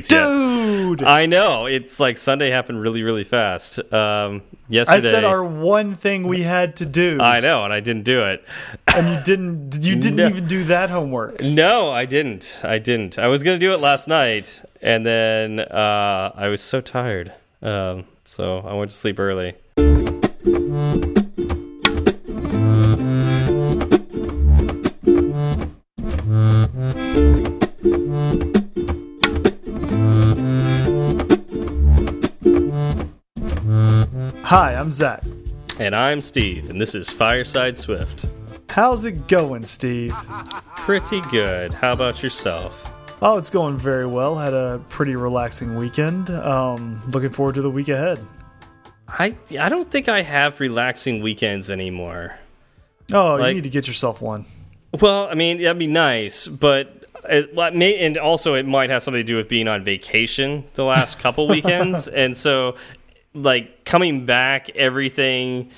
Dude, I know it's like Sunday happened really, really fast. Um, yesterday, I said our one thing we had to do. I know, and I didn't do it. and you didn't. You didn't No. even do that homework. No, I didn't. I didn't. I was gonna do it last night, and then uh, I was so tired, um, so I went to sleep early. Hi, I'm Zach. And I'm Steve, and this is Fireside Swift. How's it going, Steve? Pretty good. How about yourself? Oh, it's going very well. Had a pretty relaxing weekend. Um, looking forward to the week ahead. I I don't think I have relaxing weekends anymore. Oh, Like- you need to get yourself one. Well, I mean, that'd be nice, but it, may, and also it might have something to do with being on vacation the last couple weekends, and so like coming back, everything.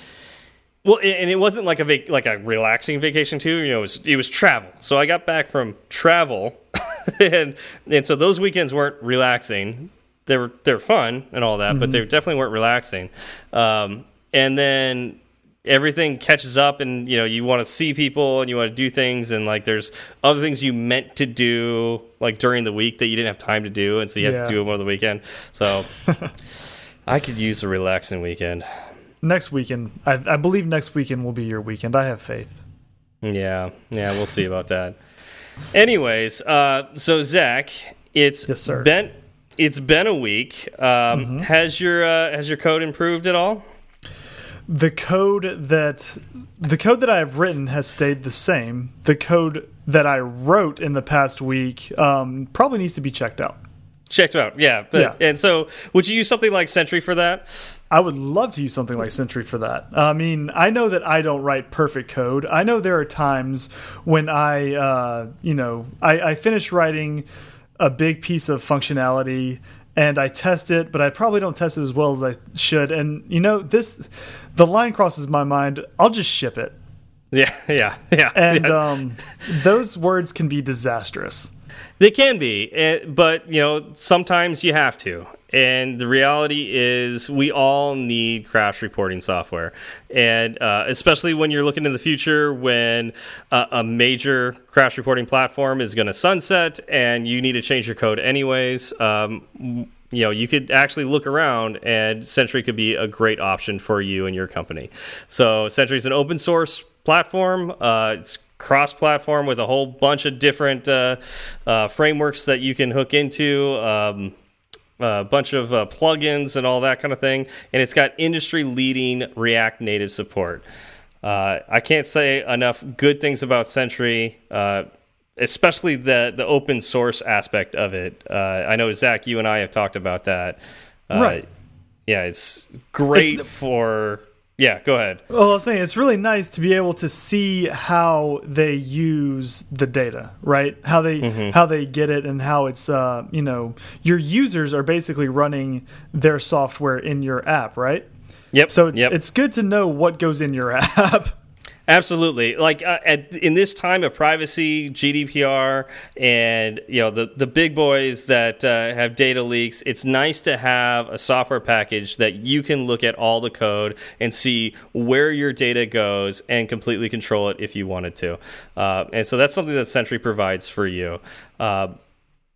Well, and it wasn't like a vac like a relaxing vacation too. You know, it was, it was travel. So I got back from travel, and and so those weekends weren't relaxing. They were they're fun and all that, but they definitely weren't relaxing. Um, and then everything catches up and you know you want to see people and you want to do things and like there's other things you meant to do like during the week that you didn't have time to do and so you have Yeah. to do them over the weekend so i could use a relaxing weekend Next weekend, I, I believe next weekend will be your weekend. I have faith. yeah yeah we'll see about that anyways uh so zach it's Yes, sir. been it's been a week um has your uh has your code improved at all The code that the code that I have written has stayed the same. The code that I wrote in the past week um, probably needs to be checked out. Checked out yeah, but, Yeah. and so would you use something like sentry for that I would love to use something like Sentry for that. I mean, I know that I don't write perfect code. I know there are times when I, uh, you know, I, I finish writing a big piece of functionality and I test it, but I probably don't test it as well as I should. And you know, this, the line crosses my mind. I'll just ship it, yeah yeah yeah and yeah. um, those words can be disastrous. They can be, eh, but you know sometimes you have to. And the reality is, we all need crash reporting software, and uh, especially when you're looking in the future, when uh, a major crash reporting platform is going to sunset, and you need to change your code anyways. Um, you know, you could actually look around, and Sentry could be a great option for you and your company. So, Sentry is an open source platform. Uh, it's cross-platform with a whole bunch of different uh, uh, frameworks that you can hook into. Um, a bunch of uh, plugins and all that kind of thing, and it's got industry-leading React Native support. Uh, I can't say enough good things about Sentry, uh, especially the the open source aspect of it. Uh, I know Zach, you and I have talked about that. Uh, Right. Yeah, it's great It's the- for. Yeah, go ahead. Well, I was saying it's really nice to be able to see how they use the data, right? How they Mm-hmm. how they get it and how it's uh, you know your users are basically running their software in your app, right? Yep. So it's, yep. it's good to know what goes in your app. Absolutely. Like uh, at, in this time of privacy, GDPR, and you know the the big boys that uh, have data leaks, it's nice to have a software package that you can look at all the code and see where your data goes and completely control it if you wanted to. Uh, and so that's something that Sentry provides for you. Uh,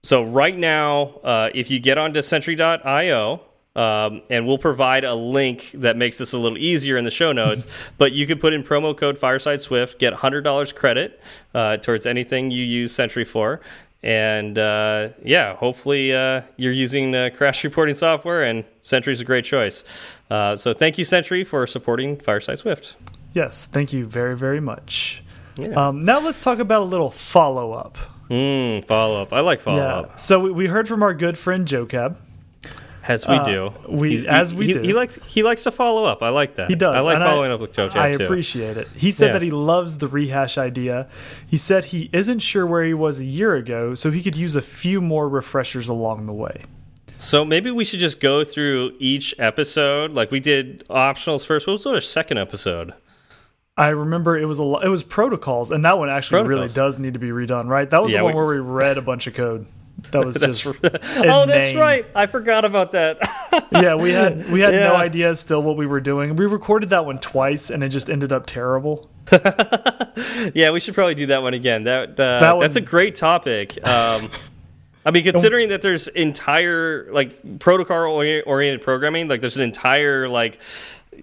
so right now, uh, if you get onto Sentry.io, um, and we'll provide a link that makes this a little easier in the show notes. but you could put in promo code Fireside Swift, get hundred dollars credit uh, towards anything you use Sentry for, and uh, yeah, hopefully uh, you're using uh, crash reporting software, and Sentry's a great choice. Uh, so thank you, Sentry, for supporting Fireside Swift. yes, thank you very very much. Yeah. Um, now let's talk about a little follow up. Mm, follow up. I like follow yeah. up. So we, we heard from our good friend Joe Cab. As we do. Uh, we- He's- as he, we he, do. He likes he likes to follow up. I like that. He does. I like following up with Joe I Jab too. appreciate it. He said Yeah. that he loves the rehash idea. He said he isn't sure where he was a year ago, so he could use a few more refreshers along the way. So maybe we should just go through each episode. Like we did optionals first. What was our second episode? I remember it was a it was protocols, and that one actually really does need to be redone, right? That was Yeah, the one we- where we read a bunch of code. That was just. oh, that's right. I forgot about that. Yeah, we had we had no idea still what we were doing. We recorded that one twice, and it just ended up terrible. yeah, we should probably do that one again. That, uh, That that's a great topic. Um, I mean, considering that there's entire like protocol oriented programming, like there's an entire like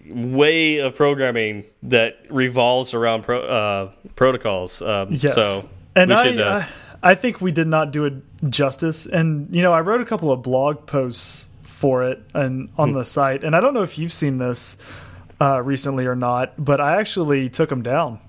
way of programming that revolves around pro uh, protocols. Um, Yes, So and we I, should, uh, I I think we did not do it justice. And you know, I wrote a couple of blog posts for it and on the site, and I don't know if you've seen this uh, recently or not, but I actually took them down.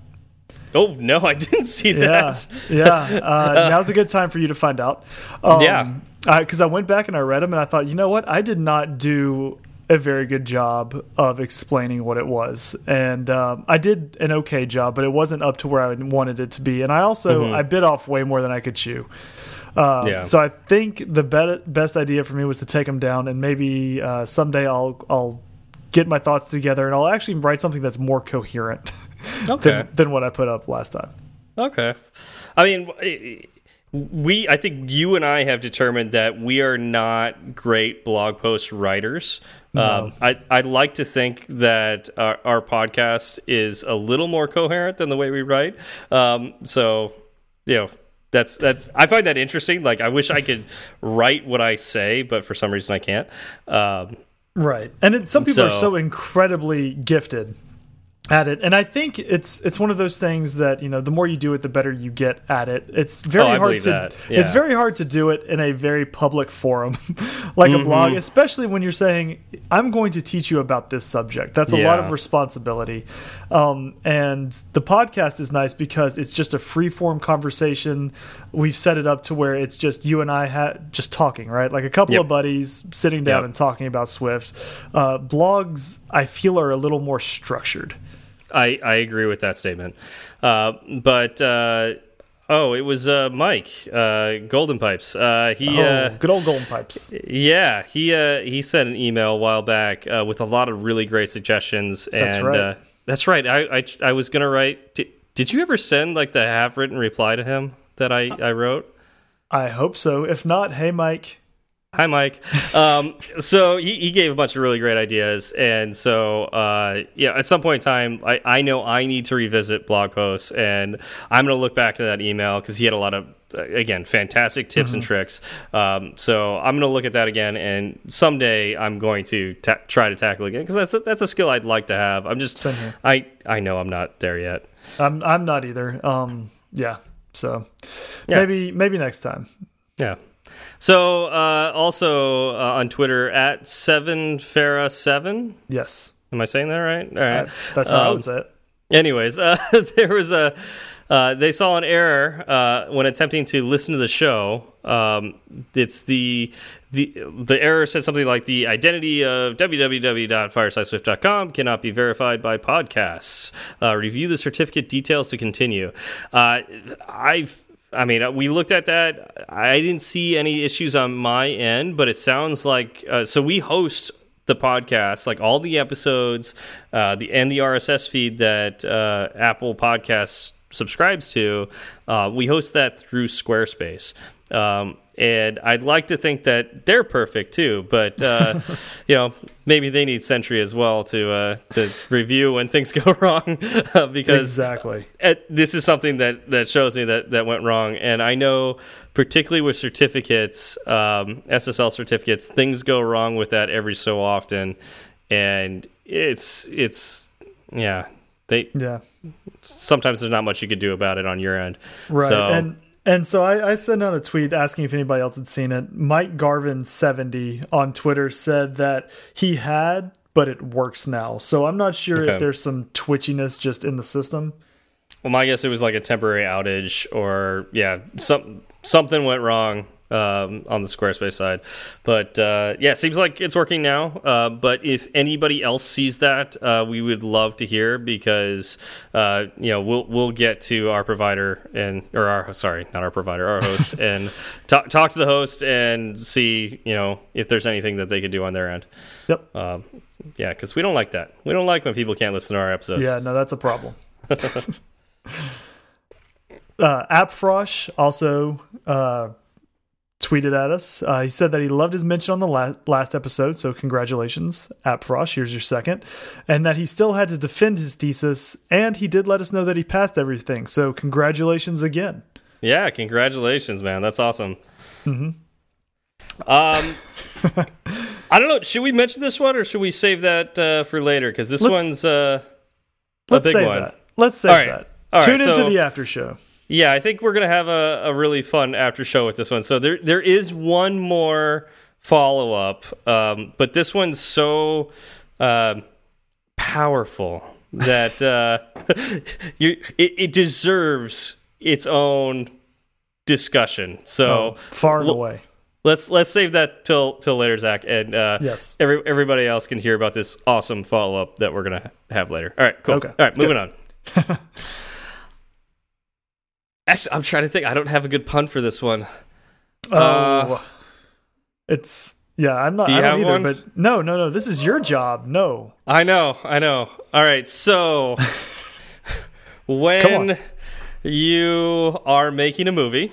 oh no, I didn't see that. yeah. Uh, now's a good time for you to find out. Um, Yeah. because I went back and I read them, and I thought, you know what, I did not do a very good job of explaining what it was, and um, I did an okay job, but it wasn't up to where I wanted it to be. And I also I bit off way more than I could chew. Uh, Mm-hmm. Yeah. So I think the bet best idea for me was to take them down, and maybe uh, someday I'll I'll get my thoughts together, and I'll actually write something that's more coherent Okay. than, than what I put up last time. Okay. I mean, we, I think you and I have determined that we are not great blog post writers. Um, I, I'd like to think that our, our podcast is a little more coherent than the way we write. Um, so, you know, that's that's I find that interesting. Like, I wish I could write what I say, but for some reason I can't. Um, Right. And it, some people are So- so incredibly gifted at it. And I think it's it's one of those things that, you know, the more you do it the better you get at it. It's very Oh, hard to that. it's very hard to do it in a very public forum like a Mm-hmm. blog, especially when you're saying I'm going to teach you about this subject. That's a lot of responsibility. Um, and the podcast is nice because it's just a free form conversation. We've set it up to where it's just you and I ha just talking, right? Like a couple Yep. of buddies sitting down Yep. and talking about Swift. Uh, blogs, I feel, are a little more structured. I, I agree with that statement. Uh, but uh, oh, it was uh, Mike uh, Golden Pipes. Uh, he Oh, uh, good old golden pipes. yeah he uh, he sent an email a while back uh, with a lot of really great suggestions. And, That's right. That's right. I, I I was gonna write. Did, did you ever send like the half written reply to him that I I wrote? I hope so. If not, hey, Mike. Hi, Mike. Um, so he, he gave a bunch of really great ideas, and so uh, yeah, at some point in time, I, I know I need to revisit blog posts, and I'm going to look back to that email because he had a lot of uh, again fantastic tips and tricks. Um, so I'm going to look at that again, and someday I'm going to try to tackle again because that's a, that's a skill I'd like to have. I'm just. I I know I'm not there yet. I'm I'm not either. Um, yeah. So Yeah. maybe maybe next time. Yeah. So uh, also uh, on Twitter at seven Farah seven. Yes, Am I saying that right? All right. that, that's how I Um, would say it. Anyways, uh, there was a uh, they saw an error uh, when attempting to listen to the show. Um, it's the the the error said something like the identity of www.firesideswift.com cannot be verified by podcasts. Uh, review the certificate details to continue. Uh, I've I mean, we looked at that. I didn't see any issues on my end, but it sounds like uh, so we host the podcast, like all the episodes, uh, the and the RSS feed that uh, Apple Podcasts subscribes to. Uh, we host that through Squarespace. Um, and I'd like to think that they're perfect too, but uh, you know maybe they need Sentry as well to uh, to review when things go wrong uh, because Exactly. uh, this is something that that shows me that that went wrong and i know particularly with certificates um, ssl certificates things go wrong with that every so often and it's it's yeah they Yeah. sometimes there's not much you could do about it on your end Right. so And and so I, I sent out a tweet asking if anybody else had seen it. Mike Garvin seventy on Twitter said that he had, but it works now. So I'm not sure Okay. if there's some twitchiness just in the system. well my guess it was like a temporary outage or yeah some something went wrong um, on the Squarespace side. But uh, yeah, it seems like it's working now. Uh, but if anybody else sees that, uh, we would love to hear because uh, you know we'll we'll get to our provider and or our sorry not our provider our host and talk talk to the host and see you know if there's anything that they could do on their end. Yep. Um, yeah, because we don't like that. We don't like when people can't listen to our episodes. Yeah, no, that's a problem. uh, AppFrosh also uh, tweeted at us. Uh, he said that he loved his mention on the last, last episode, so congratulations, App Frost. Here's your second. And that he still had to defend his thesis, and he did let us know that he passed everything. So congratulations again. Yeah, congratulations, man. That's awesome. Mm -hmm. Um, I don't know. Should we mention this one or should we save that uh, for later? Because this let's, one's uh, a big one. That. Let's save right. that. All Tune right, into so, the after show. Yeah, I think we're gonna have a, a really fun after show with this one. So there there is one more follow up, um, but this one's so uh, powerful that uh, you it, it, deserves its own discussion. So oh, far and away. Let's let's save that till till later, Zach, and uh, yes, every, everybody else can hear about this awesome follow up that we're gonna have later. All right, cool. Okay. All right, moving on. Actually, I'm trying to think. I don't have a good pun for this one. Oh, uh, it's yeah. I'm not. I don't either. One? But no, no, no. This is your job. No. I know. I know. All right. So when you are making a movie,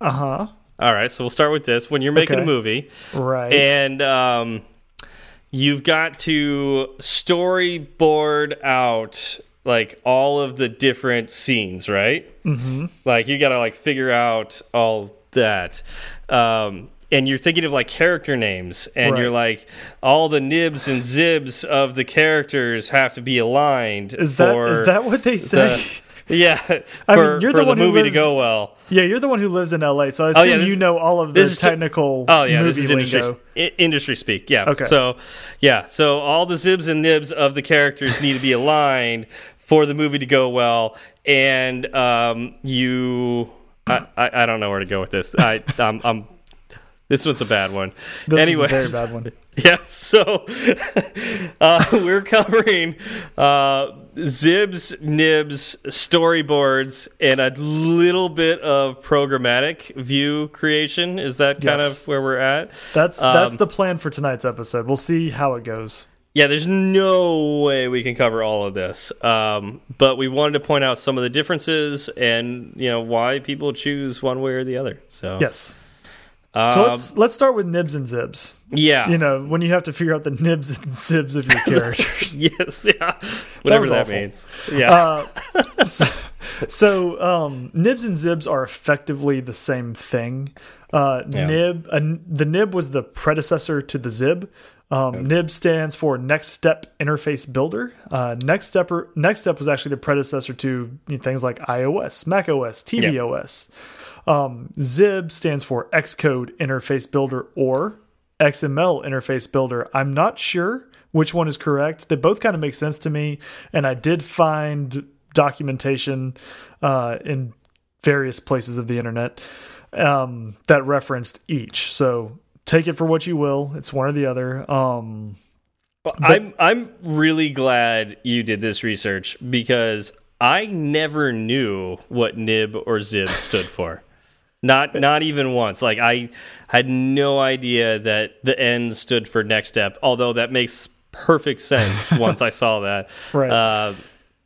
uh huh. All right. So we'll start with this. When you're making okay. a movie, right, and um, you've got to storyboard out like all of the different scenes, right? Mm -hmm. Like you got to like figure out all that. Um, and you're thinking of like character names and right. you're like all the nibs and zibs of the characters have to be aligned is that is that what they say the, yeah I for, mean, you're the, one the movie lives, to go well yeah you're the one who lives in la so i assume oh, yeah, this, you know all of this technical oh yeah this is industry, industry speak yeah okay so yeah so all the zibs and nibs of the characters need to be aligned for the movie to go well, and um, you. I, I, I don't know where to go with this. I I'm, I'm this one's a bad one. This anyway, very bad one. Yeah, so uh, we're covering uh, Zibs, Nibs, storyboards, and a little bit of programmatic view creation. Is that kind yes. of where we're at? That's um, that's the plan for tonight's episode. We'll see how it goes. Yeah, there's no way we can cover all of this, um, but we wanted to point out some of the differences and you know why people choose one way or the other. So yes, um, so let's let's start with nibs and zibs. Yeah, you know when you have to figure out the nibs and zibs of your characters. yes, yeah, whatever that, that means. Yeah. Uh, so, so um, nibs and zibs are effectively the same thing. Uh, yeah. Nib, uh, the nib was the predecessor to the zib. Um, NIB stands for Next Step Interface Builder. Uh, Next Step Next Step was actually the predecessor to things like iOS, macOS, tvOS. Um, Zib stands for Xcode Interface Builder or XML Interface Builder. I'm not sure which one is correct. They both kind of make sense to me, and I did find documentation uh, in various places of the internet um, that referenced each. So take it for what you will. It's one or the other. Um, but, I'm I'm really glad you did this research because I never knew what nib or zib stood for. Not not even once. Like I had no idea that the N stood for next step. Although that makes perfect sense once I saw that. Right. Uh,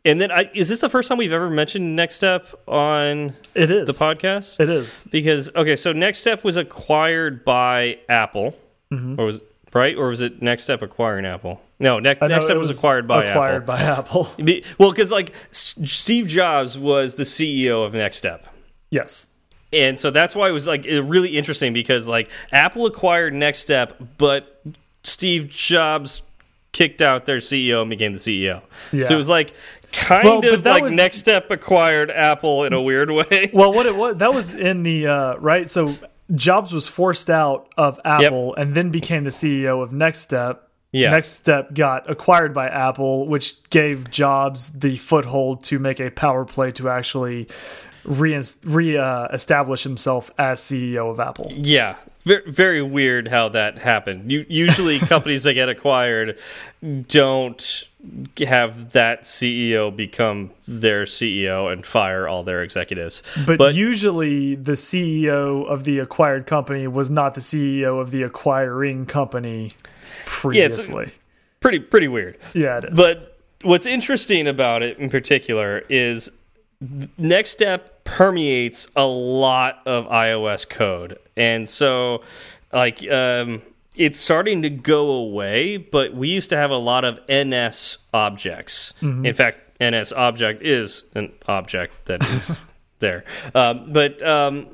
and then, I, is this the first time we've ever mentioned Next Step on it is the podcast? It is because okay, so Next Step was acquired by Apple, mm -hmm. or was right, or was it Next Step acquiring Apple? No, Next, Next Step was, was, acquired by acquired Apple. by Apple. well, because like Steve Jobs was the CEO of Next Step. Yes. And so that's why it was like really interesting because like Apple acquired Next Step, but Steve Jobs kicked out their CEO and became the CEO. Yeah. So it was like kind well, of like was, Next Step acquired Apple in a weird way. Well, what it was that was in the uh, right. So Jobs was forced out of Apple yep. and then became the CEO of Next Step. Yeah. Next Step got acquired by Apple, which gave Jobs the foothold to make a power play to actually re, re uh, establish himself as CEO of Apple. Yeah, very, very weird how that happened. You, usually, companies that get acquired don't have that CEO become their CEO and fire all their executives. But, but, usually, the CEO of the acquired company was not the CEO of the acquiring company previously. Yeah, pretty pretty weird. Yeah, it is. But what's interesting about it in particular is Next Step permeates a lot of iOS code, and so like um, it's starting to go away. But we used to have a lot of NS objects. In fact, NS object is an object that is there, um, but. Um,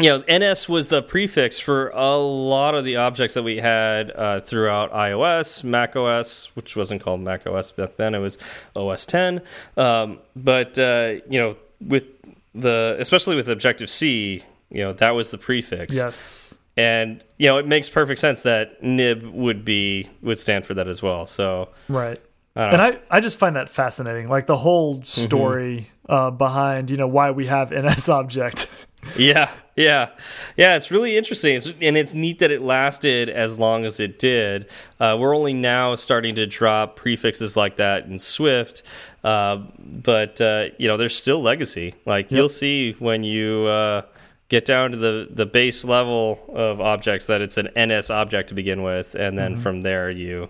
you know, NS was the prefix for a lot of the objects that we had uh, throughout iOS, Mac OS, which wasn't called Mac OS back then; it was OS 10. Um, but uh, you know, with the especially with Objective C, you know, that was the prefix. Yes. And you know, it makes perfect sense that nib would be would stand for that as well. So Right. I And. I, I just find that fascinating. Like the whole story uh, behind, you know, why we have NS object. Yeah, yeah, yeah. It's really interesting, it's, and it's neat that it lasted as long as it did. Uh, we're only now starting to drop prefixes like that in Swift, uh, but uh, you know, there's still legacy. Like you'll see when you uh, get down to the the base level of objects that it's an NS object to begin with, and then from there you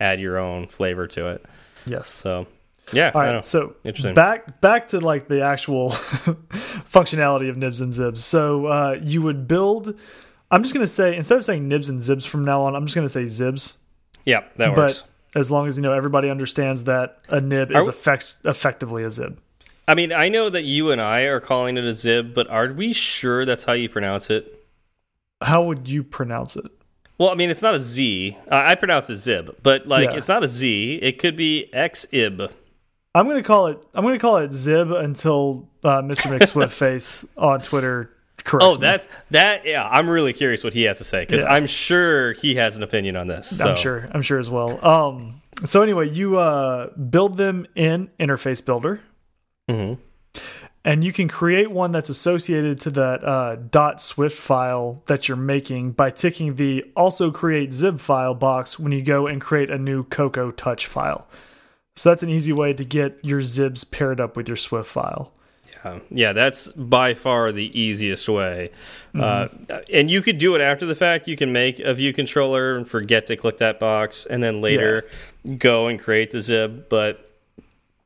add your own flavor to it. yes. So, yeah, All I don't know. right, so Interesting. back back to like the actual functionality of nibs and zibs. So uh, you would build. I'm just gonna say instead of saying nibs and zibs from now on, I'm just gonna say zibs. yeah, that works. As long as you know everybody understands that a nib is effect effectively a zib. I mean, I know that you and I are calling it a zib, but are we sure that's how you pronounce it? How would you pronounce it? Well, I mean, it's not a Z. Uh, I pronounce it zib, but like Yeah. it's not a Z. It could be xib. I'm gonna call it. I'm gonna call it zib until uh, Mr. McSwiftface on Twitter corrects Oh, me. that's that. Yeah, I'm really curious what he has to say because Yeah. I'm sure he has an opinion on this. So. I'm sure. I'm sure as well. Um. So anyway, you uh, build them in Interface Builder. Mhm. and you can create one that's associated to that uh, dot swift file that you're making by ticking the also create zib file box when you go and create a new cocoa touch file so that's an easy way to get your zibs paired up with your swift file Um, yeah, that's by far the easiest way. Mm-hmm. Uh, and you could do it after the fact. You can make a view controller and forget to click that box, and then later go and create the zib. But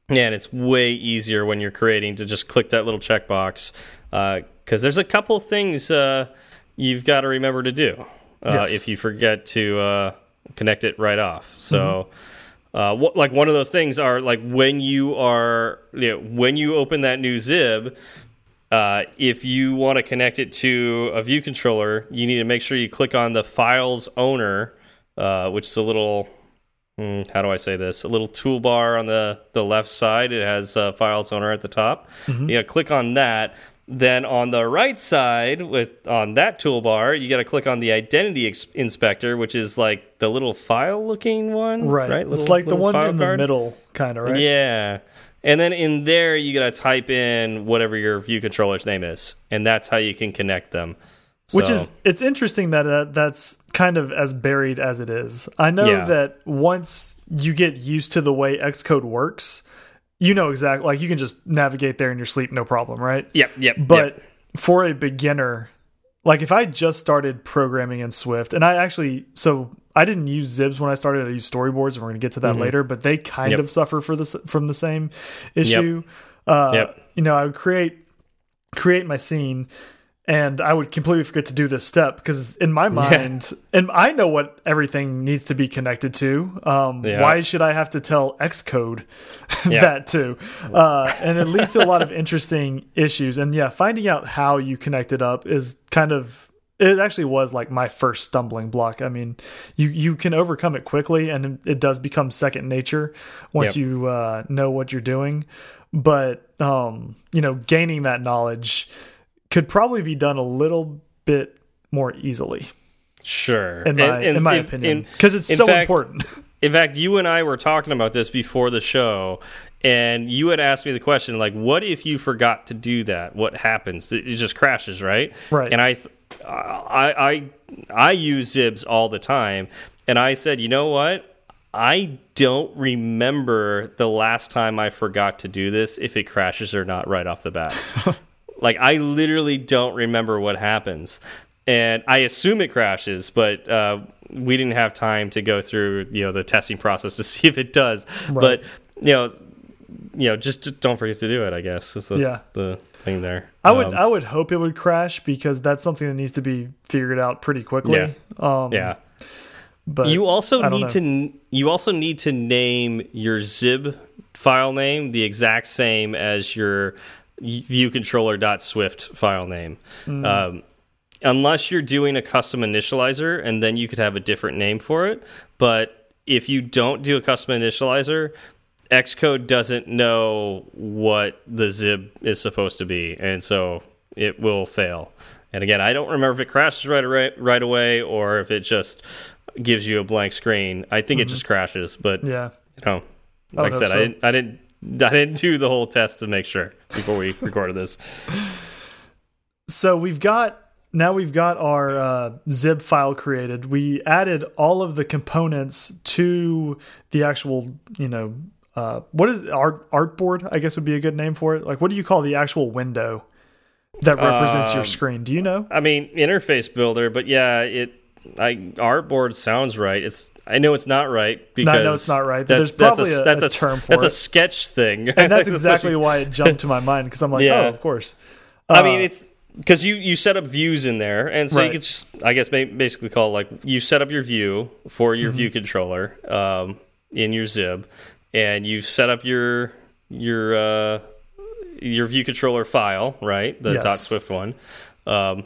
man, it's way easier when you're creating to just click that little checkbox because there's a couple things uh, you've got to remember to do uh, Yes. if you forget to uh, connect it right off. So. Uh, what, like one of those things are like when you are you know, when you open that new zib, uh, if you want to connect it to a view controller, you need to make sure you click on the files owner, uh, which is a little hmm, how do I say this? A little toolbar on the the left side. It has uh, files owner at the top. You got to click on that. Then on the right side, with on that toolbar, you got to click on the identity inspector, which is like the little file looking one, right, Right, it's Little- like the one in the middle kind of right Yeah. And then in there, you got to type in whatever your view controller's name is, and that's how you can connect them. which is it's interesting that uh, that's kind of as buried as it is i know Yeah. that once you get used to the way xcode works you know exactly like you can just navigate there in your sleep no problem right yep, yep. but yep. for a beginner like if i just started programming in swift and i actually so i didn't use zibs when i started i used storyboards and we're going to get to that later but they kind. Yep. of suffer for this from the same issue uh Yep. you know i would create create my scene and i would completely forget to do this step because in my mind and i know what everything needs to be connected to um Yeah. why should i have to tell xcode Yeah. that too uh and it leads to a lot of interesting issues and yeah finding out how you connect it up is kind of it actually was like my first stumbling block. I mean, you you can overcome it quickly, and it does become second nature once Yep. you uh, know what you're doing. But um, you know, gaining that knowledge could probably be done a little bit more easily, sure. in my in, my opinion, because it's so fact- important. In fact, you and I were talking about this before the show, and you had asked me the question like, "What if you forgot to do that? What happens? It it just crashes, right?" Right. And I, th- I, I, I use Zibs all the time, and I said, "You know what? I don't remember the last time I forgot to do this if it crashes or not right off the bat. like I literally don't remember what happens." And I assume it crashes, but uh, we didn't have time to go through you know the testing process to see if it does. But you know, you know, just, just don't forget to do it. I guess is the Yeah. the thing there. I would Um, I would hope it would crash because that's something that needs to be figured out pretty quickly. Yeah. Um, yeah. But you also need to you also need to name your zib file name the exact same as your viewcontroller.swift file name. Mm. Um, unless you're doing a custom initializer, and then you could have a different name for it. But if you don't do a custom initializer, Xcode doesn't know what the zib is supposed to be, and so it will fail. And again, I don't remember if it crashes right right, right away or if it just gives you a blank screen. I think it just crashes, but yeah. you know, like I would said, hope I didn't, I didn't, I didn't do the whole test to make sure before we recorded this. So we've got now we've got our uh, zib file created. We added all of the components to the actual, you know, uh, what is art artboard? I guess would be a good name for it. Like, what do you call the actual window that represents your Um, screen? Do you know? I mean, interface builder, but yeah, it. I artboard sounds right. It's. I know it's not right because I know it's not right, but that- there's that's probably a- that's a term for That's a sketch thing, And that's exactly why it jumped to my mind because I'm like, Yeah. oh, of course. I mean, Uh, it's because you you set up views in there, and so you Right. could just, I guess, basically call it like you set up your view for your view controller um, in your Zib, and you set up your your uh, your view controller file, right? The Yes. .swift one. Um,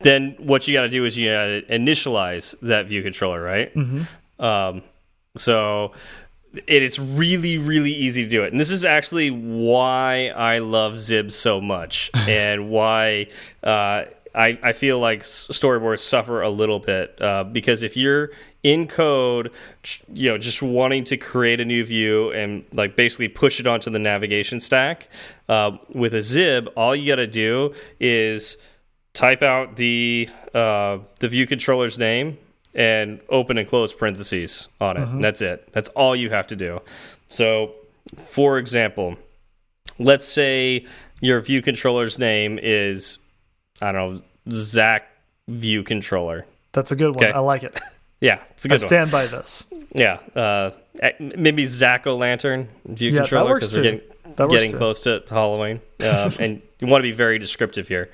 then what you got to do is you got to initialize that view controller, right? Mm-hmm. Um, so it is really really easy to do it. And this is actually why i love zib so much and why uh, I, I feel like storyboards suffer a little bit uh, because if you're in code you know just wanting to create a new view and like basically push it onto the navigation stack uh, with a zib all you got to do is type out the uh, the view controller's name and open and close parentheses on it. And that's it. That's all you have to do. So, for example, let's say your view controller's name is I don't know Zach View Controller. That's a good one. Okay. I like it. Yeah, it's a good one. stand by this. Yeah, uh, maybe Zack O Lantern View Yeah, Controller works we're getting That getting close to, to Halloween, um, and you want to be very descriptive here.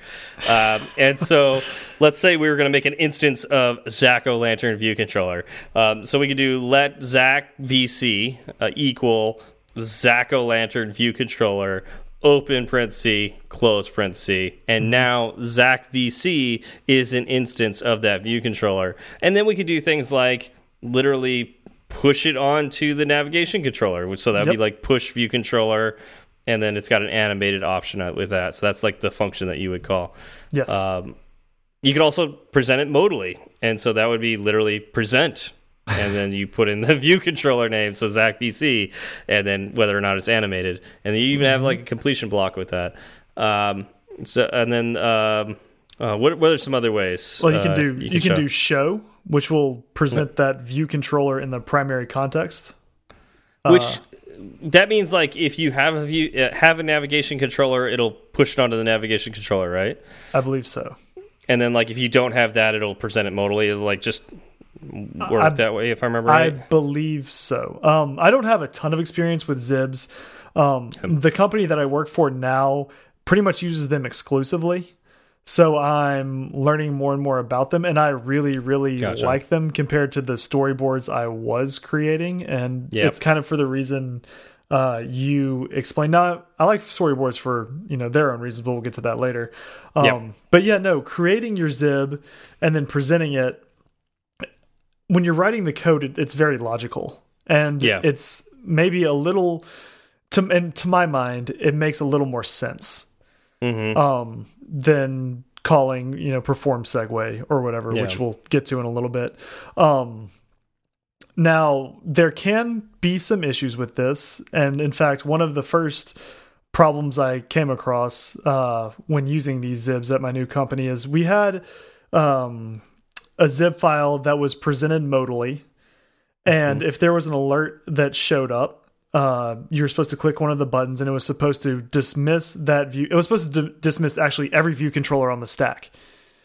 Um, and so, let's say we were going to make an instance of Zack O Lantern View Controller. Um, so we could do let Zack VC uh, equal Zack O Lantern View Controller. Open parenthesis, close parenthesis, and now Zack VC is an instance of that view controller. And then we could do things like literally push it onto the navigation controller, which so that would Yep. be like push view controller, and then it's got an animated option out with that. So that's like the function that you would call. Yes. Um, you could also present it modally, and so that would be literally present, and then you put in the view controller name, so Zach VC, and then whether or not it's animated, and then you even have like a completion block with that. Um, so and then um, uh, what what are some other ways? well, you can uh, do you can, show? do show, which will present that view controller in the primary context. which Uh, that means like if you have a view uh, have a navigation controller, it'll push it onto the navigation controller, right? I believe so. And then like if you don't have that, it'll present it modally. It'll like just work I- that way, if I remember right. I believe so. Um, I don't have a ton of experience with Zibs. Um, the company that I work for now pretty much uses them exclusively. So I'm learning more and more about them, and I really, really Gotcha. like them compared to the storyboards I was creating. And Yep. it's kind of for the reason uh, you explained. Now, I like storyboards for you know their own reasons, but we'll get to that later. Um, Yep. But yeah, no, creating your Zib and then presenting it when you're writing the code, it, it's very logical, and Yeah. it's maybe a little to and to my mind, it makes a little more sense hmm um, than calling you know perform segue or whatever, Yeah. which we'll get to in a little bit. Um, now there can be some issues with this, and in fact, one of the first problems I came across uh, when using these zibs at my new company is we had um, a zib file that was presented modally, and if there was an alert that showed up, uh, you were supposed to click one of the buttons, and it was supposed to dismiss that view. It was supposed to d dismiss actually every view controller on the stack.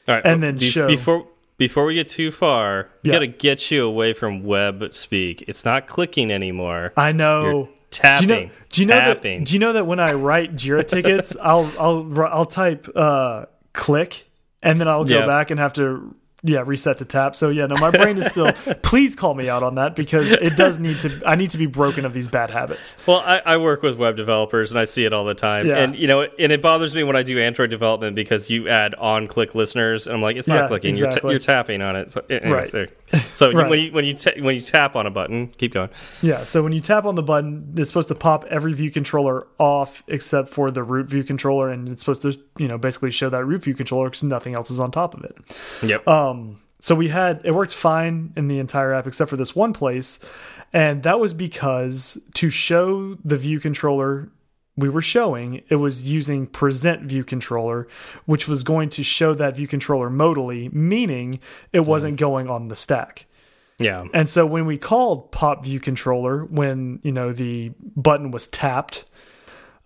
All right, and then be- show- before before we get too far, we Yeah. got to get you away from web speak. It's not clicking anymore. I know. You're tapping. do you know? Do you know tapping. that? Do you know that when I write Jira tickets, I'll I'll I'll type uh, click, and then I'll go Yeah. back and have to yeah reset to tap. So yeah, no, my brain is still. please call me out on that because it does need to. I need to be broken of these bad habits. Well, I, I work with web developers and I see it all the time. Yeah. And you know, and it bothers me when I do Android development because you add on-click listeners, and I'm like, it's not Yeah, clicking. exactly. You're, you're tapping on it. So, anyways, Right. there. So Right. when you when you ta when you tap on a button, keep going. Yeah. So when you tap on the button, it's supposed to pop every view controller off except for the root view controller, and it's supposed to you know basically show that root view controller because nothing else is on top of it. Yep. Um, Um, so we had it worked fine in the entire app except for this one place, and that was because to show the view controller we were showing, it was using present view controller, which was going to show that view controller modally, meaning it mm-hmm. wasn't going on the stack. yeah. And so when we called pop view controller, when you know the button was tapped,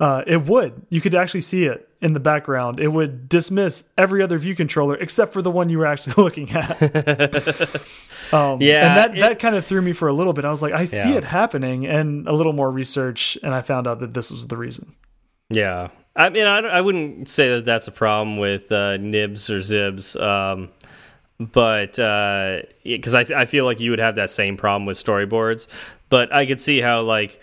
uh, it would. You could actually see it in the background. It would dismiss every other view controller except for the one you were actually looking at. um, Yeah, and that it- that kind of threw me for a little bit. I was like, I see it happening, and a little more research, and I found out that this was the reason. Yeah, I mean, I, I wouldn't say that that's a problem with uh, nibs or zibs, um, but because I, I feel like you would have that same problem with storyboards. But I could see how like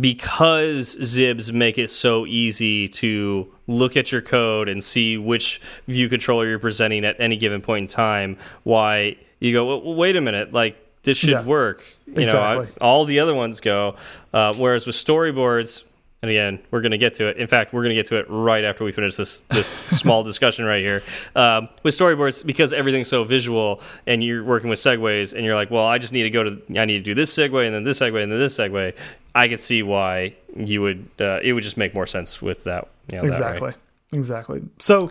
because zibs make it so easy to look at your code and see which view controller you're presenting at any given point in time, why you go, well, wait a minute, like this should Yeah. work. You know, I- all the other ones go. Uh, whereas with storyboards, and again, we're going to get to it. In fact, we're going to get to it right after we finish this this small discussion right here. Um, with storyboards, because everything's so visual, and you're working with segues, and you're like, well, I just need to go to, I need to do this segue, and then this segue, and then this segue. I could see why you would. Uh, it would just make more sense with that. You know, that way. Exactly. Exactly. So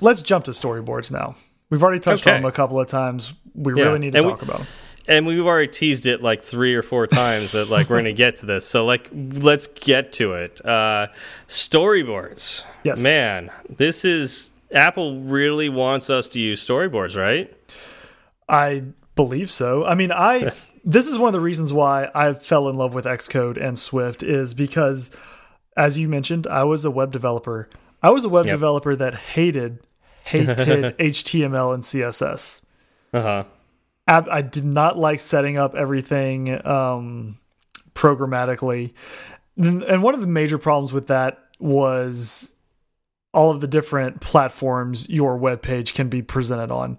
let's jump to storyboards now. We've already touched Okay. on them a couple of times. We Yeah. really need to And we- talk about them. And we've already teased it like three or four times that like we're going to get to this. So like let's get to it. Uh storyboards. Yes. Man, this is Apple really wants us to use storyboards, right? I believe so. I mean, I this is one of the reasons why I fell in love with Xcode and Swift is because as you mentioned, I was a web developer. I was a web Yep. developer that hated hated HTML and CSS. Uh-huh. I did not like setting up everything um, programmatically. And one of the major problems with that was all of the different platforms your web page can be presented on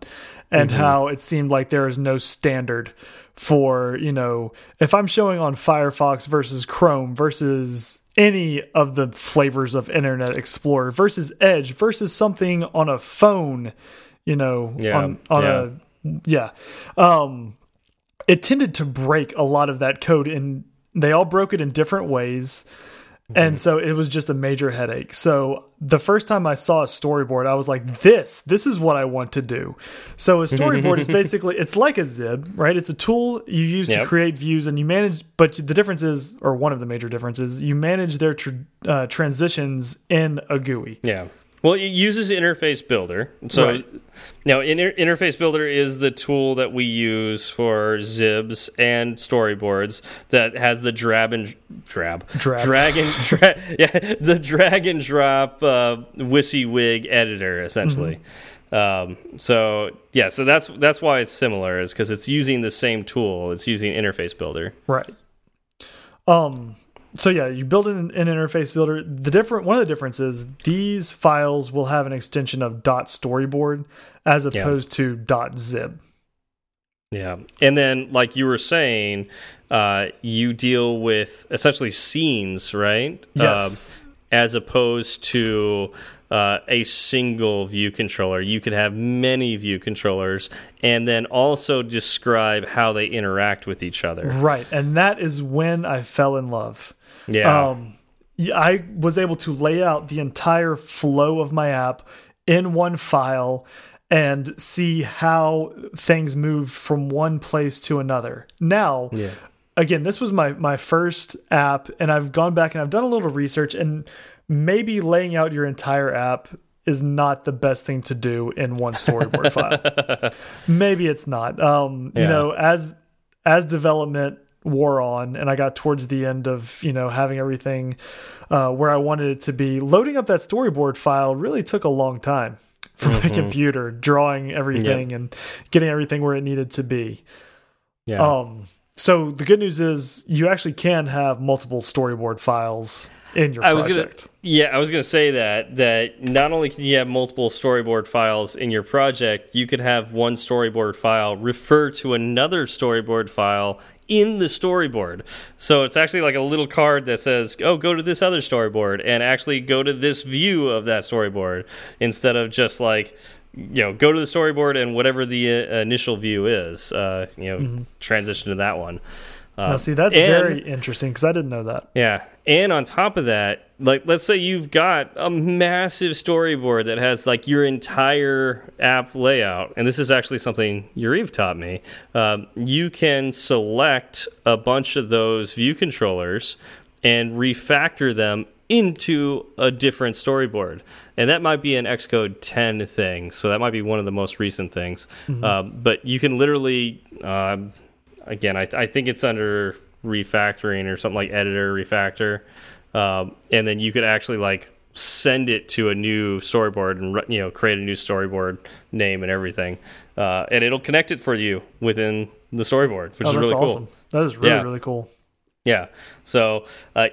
and how it seemed like there is no standard for, you know, if I'm showing on Firefox versus Chrome versus any of the flavors of Internet Explorer versus Edge versus something on a phone, you know, Yeah, on on yeah. a yeah. Um it tended to break a lot of that code and they all broke it in different ways. And so it was just a major headache. So the first time I saw a storyboard, I was like, this, this is what I want to do. So a storyboard is basically, it's like a Zib, right? It's a tool you use to create views and you manage, but the difference is, or one of the major differences, you manage their tr uh, transitions in a GUI. Yeah. Well, it uses Interface Builder. So Right. now, Inter Interface Builder is the tool that we use for Zibs and storyboards that has the drab and drab, Drab. drag and dra yeah, the drag and drop uh, WYSIWYG editor essentially. Um, so yeah, so that's that's why it's similar is because it's using the same tool. It's using Interface Builder. Right. Um. So yeah, you build an, an interface builder. The different one of the differences these files will have an extension of .storyboard as opposed to .xib. Yeah. And then, like you were saying, uh, you deal with essentially scenes, right? Yes. Um, as opposed to uh, a single view controller. You could have many view controllers and then also describe how they interact with each other. Right, and that is when I fell in love. Yeah. Um, I was able to lay out the entire flow of my app in one file and see how things moved from one place to another. Now, yeah. again, this was my my first app, and I've gone back and I've done a little research, and maybe laying out your entire app is not the best thing to do in one storyboard file. Maybe it's not. Um, Yeah. You know, as as development wore on, and I got towards the end of you know having everything uh, where I wanted it to be, loading up that storyboard file really took a long time for my computer, drawing everything and getting everything where it needed to be. Yeah. Um, so the good news is you actually can have multiple storyboard files in your I was project. gonna, yeah, I was gonna say that that not only can you have multiple storyboard files in your project, you could have one storyboard file refer to another storyboard file in the storyboard. So it's actually like a little card that says, "Oh, go to this other storyboard," and actually go to this view of that storyboard instead of just like. You know, go to the storyboard and whatever the uh, initial view is, uh, you know, transition to that one. Uh, Now, see, that's and- very interesting because I didn't know that. yeah. And on top of that, like let's say you've got a massive storyboard that has like your entire app layout, and this is actually something Yuriv taught me. Um, you can select a bunch of those view controllers and refactor them into a different storyboard. And that might be an Xcode 10 thing. So that might be one of the most recent things. Um, but you can literally, um, again, I, I think it's under refactoring or something like editor refactor. Um, and then you could actually like send it to a new storyboard and you know create a new storyboard name and everything, uh, and it'll connect it for you within the storyboard, which Oh, is really awesome. cool. That is really, Yeah. really cool. Yeah. So uh,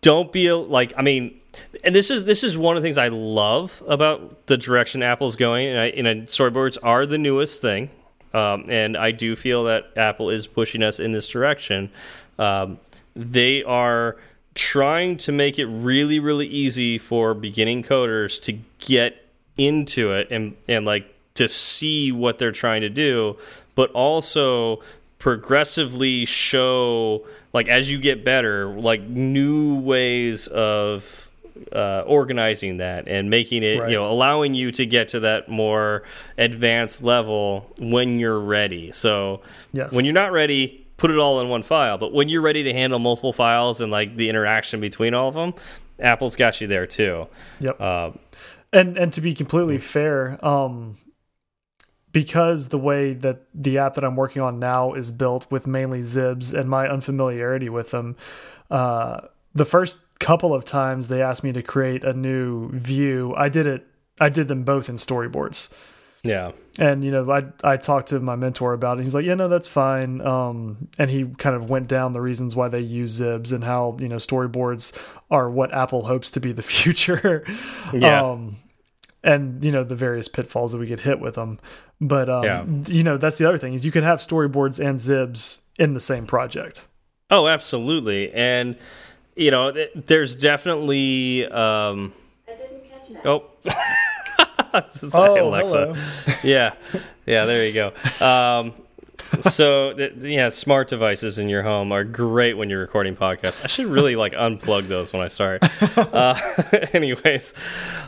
don't be like I mean, and this is this is one of the things I love about the direction Apple's going. And, I, and storyboards are the newest thing, um, and I do feel that Apple is pushing us in this direction. Um, they are trying to make it really really easy for beginning coders to get into it and and like to see what they're trying to do but also progressively show like as you get better like new ways of uh, organizing that and making it Right. you know allowing you to get to that more advanced level when you're ready so Yes. when you're not ready put it all in one file but when you're ready to handle multiple files and like the interaction between all of them apple's got you there too Yep. uh, and and to be completely fair, um, because the way that the app that I'm working on now is built with mainly Zibs and my unfamiliarity with them, uh, the first couple of times they asked me to create a new view, I did it. I did them both in storyboards. yeah and you know i i talked to my mentor about it he's like yeah no that's fine um and he kind of went down the reasons why they use zibs and how you know storyboards are what apple hopes to be the future Yeah. um and you know the various pitfalls that we get hit with them but um Yeah. you know that's the other thing is you can have storyboards and zibs in the same project Oh, absolutely. And you know, there's definitely um I didn't catch that. oh This is Oh, Alexa. yeah. Yeah, there you go. Um so yeah, smart devices in your home are great when you're recording podcasts. I should really like unplug those when I start. Uh, anyways,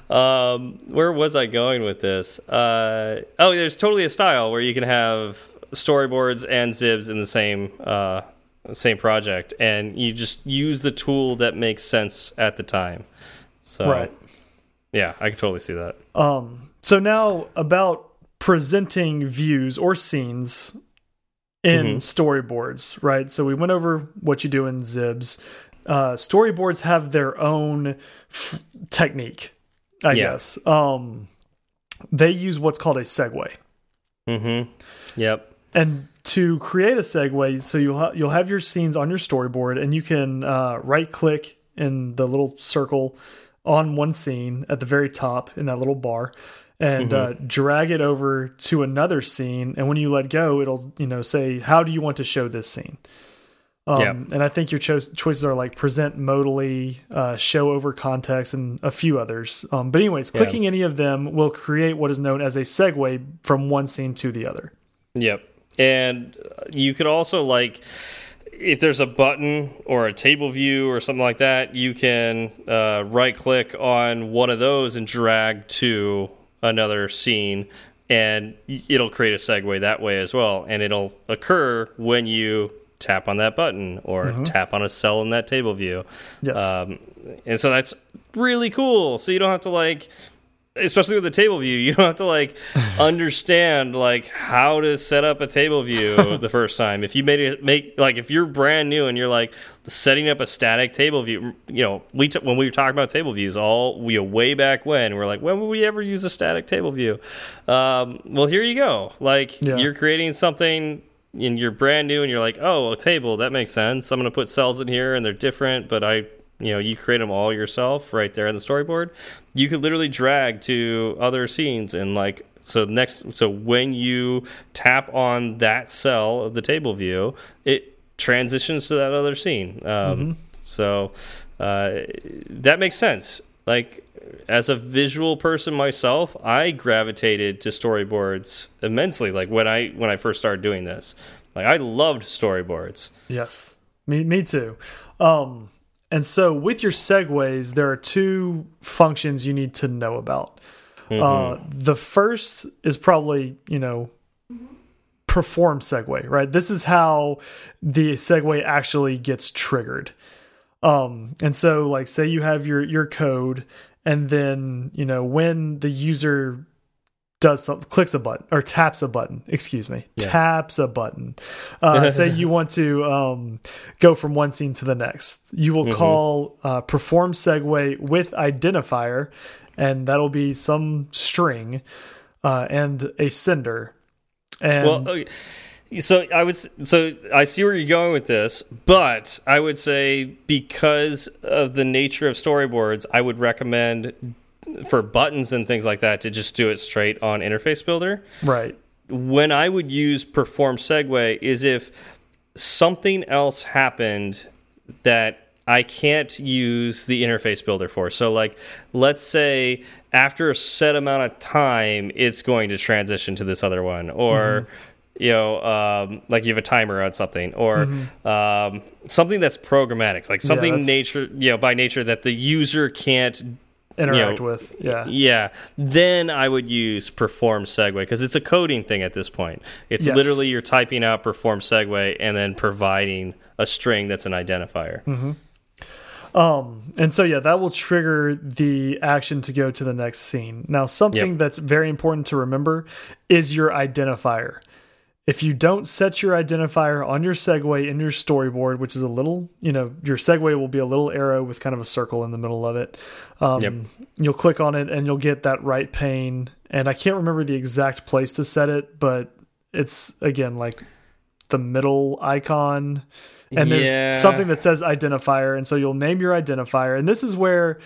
um, where was I going with this? Uh, oh, there's totally a style where you can have storyboards and zibs in the same uh, same project, and you just use the tool that makes sense at the time. So, Right. Yeah, I can totally see that. Um, so now about presenting views or scenes in Mhm. storyboards, right? So we went over what you do in Zibs. Uh, storyboards have their own f technique, I Yeah. guess. Um, they use what's called a segue. Mm-hmm. Yep. And to create a segue, so you'll ha you'll have your scenes on your storyboard, and you can uh, right click in the little circle on one scene at the very top in that little bar, and uh, drag it over to another scene. And when you let go, it'll you know say how do you want to show this scene. Um, Yeah. And I think your cho choices are like present modally, uh, show over context, and a few others. Um, but anyways, Yeah. clicking any of them will create what is known as a segue from one scene to the other. Yep. And you could also like if there's a button or a table view or something like that, you can uh, right click on one of those and drag to another scene and it'll create a segue that way as well and it'll occur when you tap on that button or tap on a cell in that table view. Yes. Um, and so that's really cool. So you don't have to like especially with the table view, you don't have to like understand like how to set up a table view the first time. If you made it make like if you're brand new and you're like setting up a static table view, you know, we when we were talking about table views, all we way back when we're like, when would we ever use a static table view? Um, well, here you go. Like yeah. you're creating something and you're brand new and you're like, oh, a table that makes sense. I'm going to put cells in here and they're different, but I you know you create them all yourself right there in the storyboard you could literally drag to other scenes and like so next so when you tap on that cell of the table view it transitions to that other scene. Um, mm -hmm. so uh, that makes sense. Like as a visual person myself i gravitated to storyboards immensely like when i when i first started doing this. Like i loved storyboards. Yes. Me me too. Um and so with your segues, there are two functions you need to know about. Mm -hmm. uh, the first is probably, you know, perform segue, right? This is how the segue actually gets triggered. Um, and so like say you have your your code and then, you know, when the user does something, clicks a button or taps a button. Excuse me, yeah. taps a button. Uh, say you want to um, go from one scene to the next. You will mm -hmm. call uh, perform segue with identifier, and that'll be some string uh, and a sender. And well, okay. so I would so I see where you're going with this, but I would say because of the nature of storyboards, I would recommend for buttons and things like that to just do it straight on interface builder. Right. When I would use perform segue is if something else happened that I can't use the interface builder for. So like let's say after a set amount of time it's going to transition to this other one or mm -hmm you know, um, like you have a timer on something, or mm -hmm. um, something that's programmatic, like something yeah, nature, you know, by nature that the user can't interact you know, with. Yeah. Yeah. Then I would use perform segue because it's a coding thing at this point. It's yes. literally you're typing out perform segue and then providing a string that's an identifier. Mm -hmm. Um, and so yeah, that will trigger the action to go to the next scene. Now, something yep. that's very important to remember is your identifier. If you don't set your identifier on your segue in your storyboard, which is a little, you know, your segue will be a little arrow with kind of a circle in the middle of it. Um, yep. You'll click on it and you'll get that right pane. And I can't remember the exact place to set it, but it's again like the middle icon and there's yeah. something that says identifier and so you'll name your identifier and this is where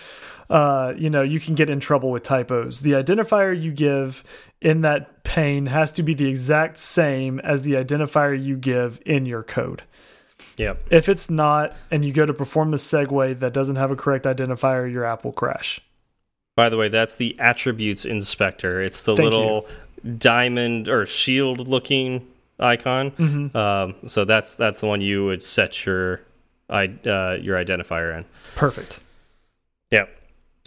uh, you know you can get in trouble with typos the identifier you give in that pane has to be the exact same as the identifier you give in your code. Yep. If it's not, and you go to perform the segue that doesn't have a correct identifier, your app will crash. By the way, that's the attributes inspector. It's the Thank little you. diamond or shield looking icon. Mm -hmm. um, so that's that's the one you would set your uh, your identifier in. Perfect. Yep.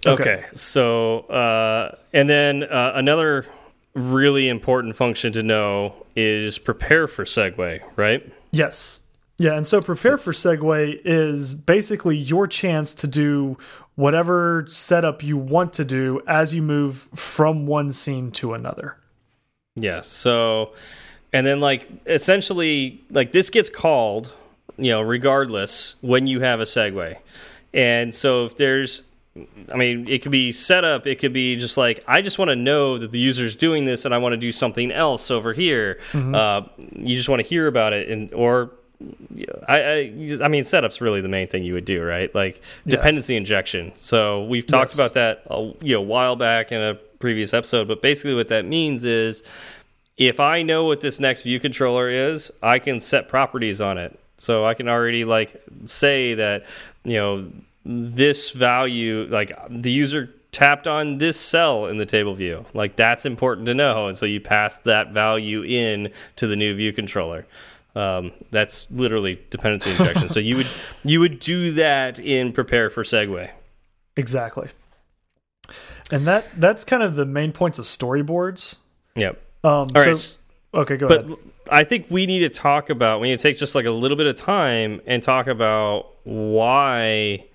Okay. okay. So uh, and then uh, another really important function to know is prepare for segue, right? Yes. Yeah, and so prepare for segue is basically your chance to do whatever setup you want to do as you move from one scene to another. Yes. So and then like essentially like this gets called, you know, regardless when you have a segue. And so if there's I mean, it could be setup. It could be just like I just want to know that the user is doing this, and I want to do something else over here. Mm -hmm. uh, you just want to hear about it, and or I, I, I mean, setup's really the main thing you would do, right? Like dependency yeah. injection. So we've talked yes. about that, a, you know, a while back in a previous episode. But basically, what that means is, if I know what this next view controller is, I can set properties on it. So I can already like say that, you know this value, like the user tapped on this cell in the table view. Like that's important to know. And so you pass that value in to the new view controller. Um, that's literally dependency injection. so you would you would do that in prepare for segue. Exactly. And that that's kind of the main points of storyboards. Yep. Um, All right. So, okay, go but ahead. I think we need to talk about we need to take just like a little bit of time and talk about why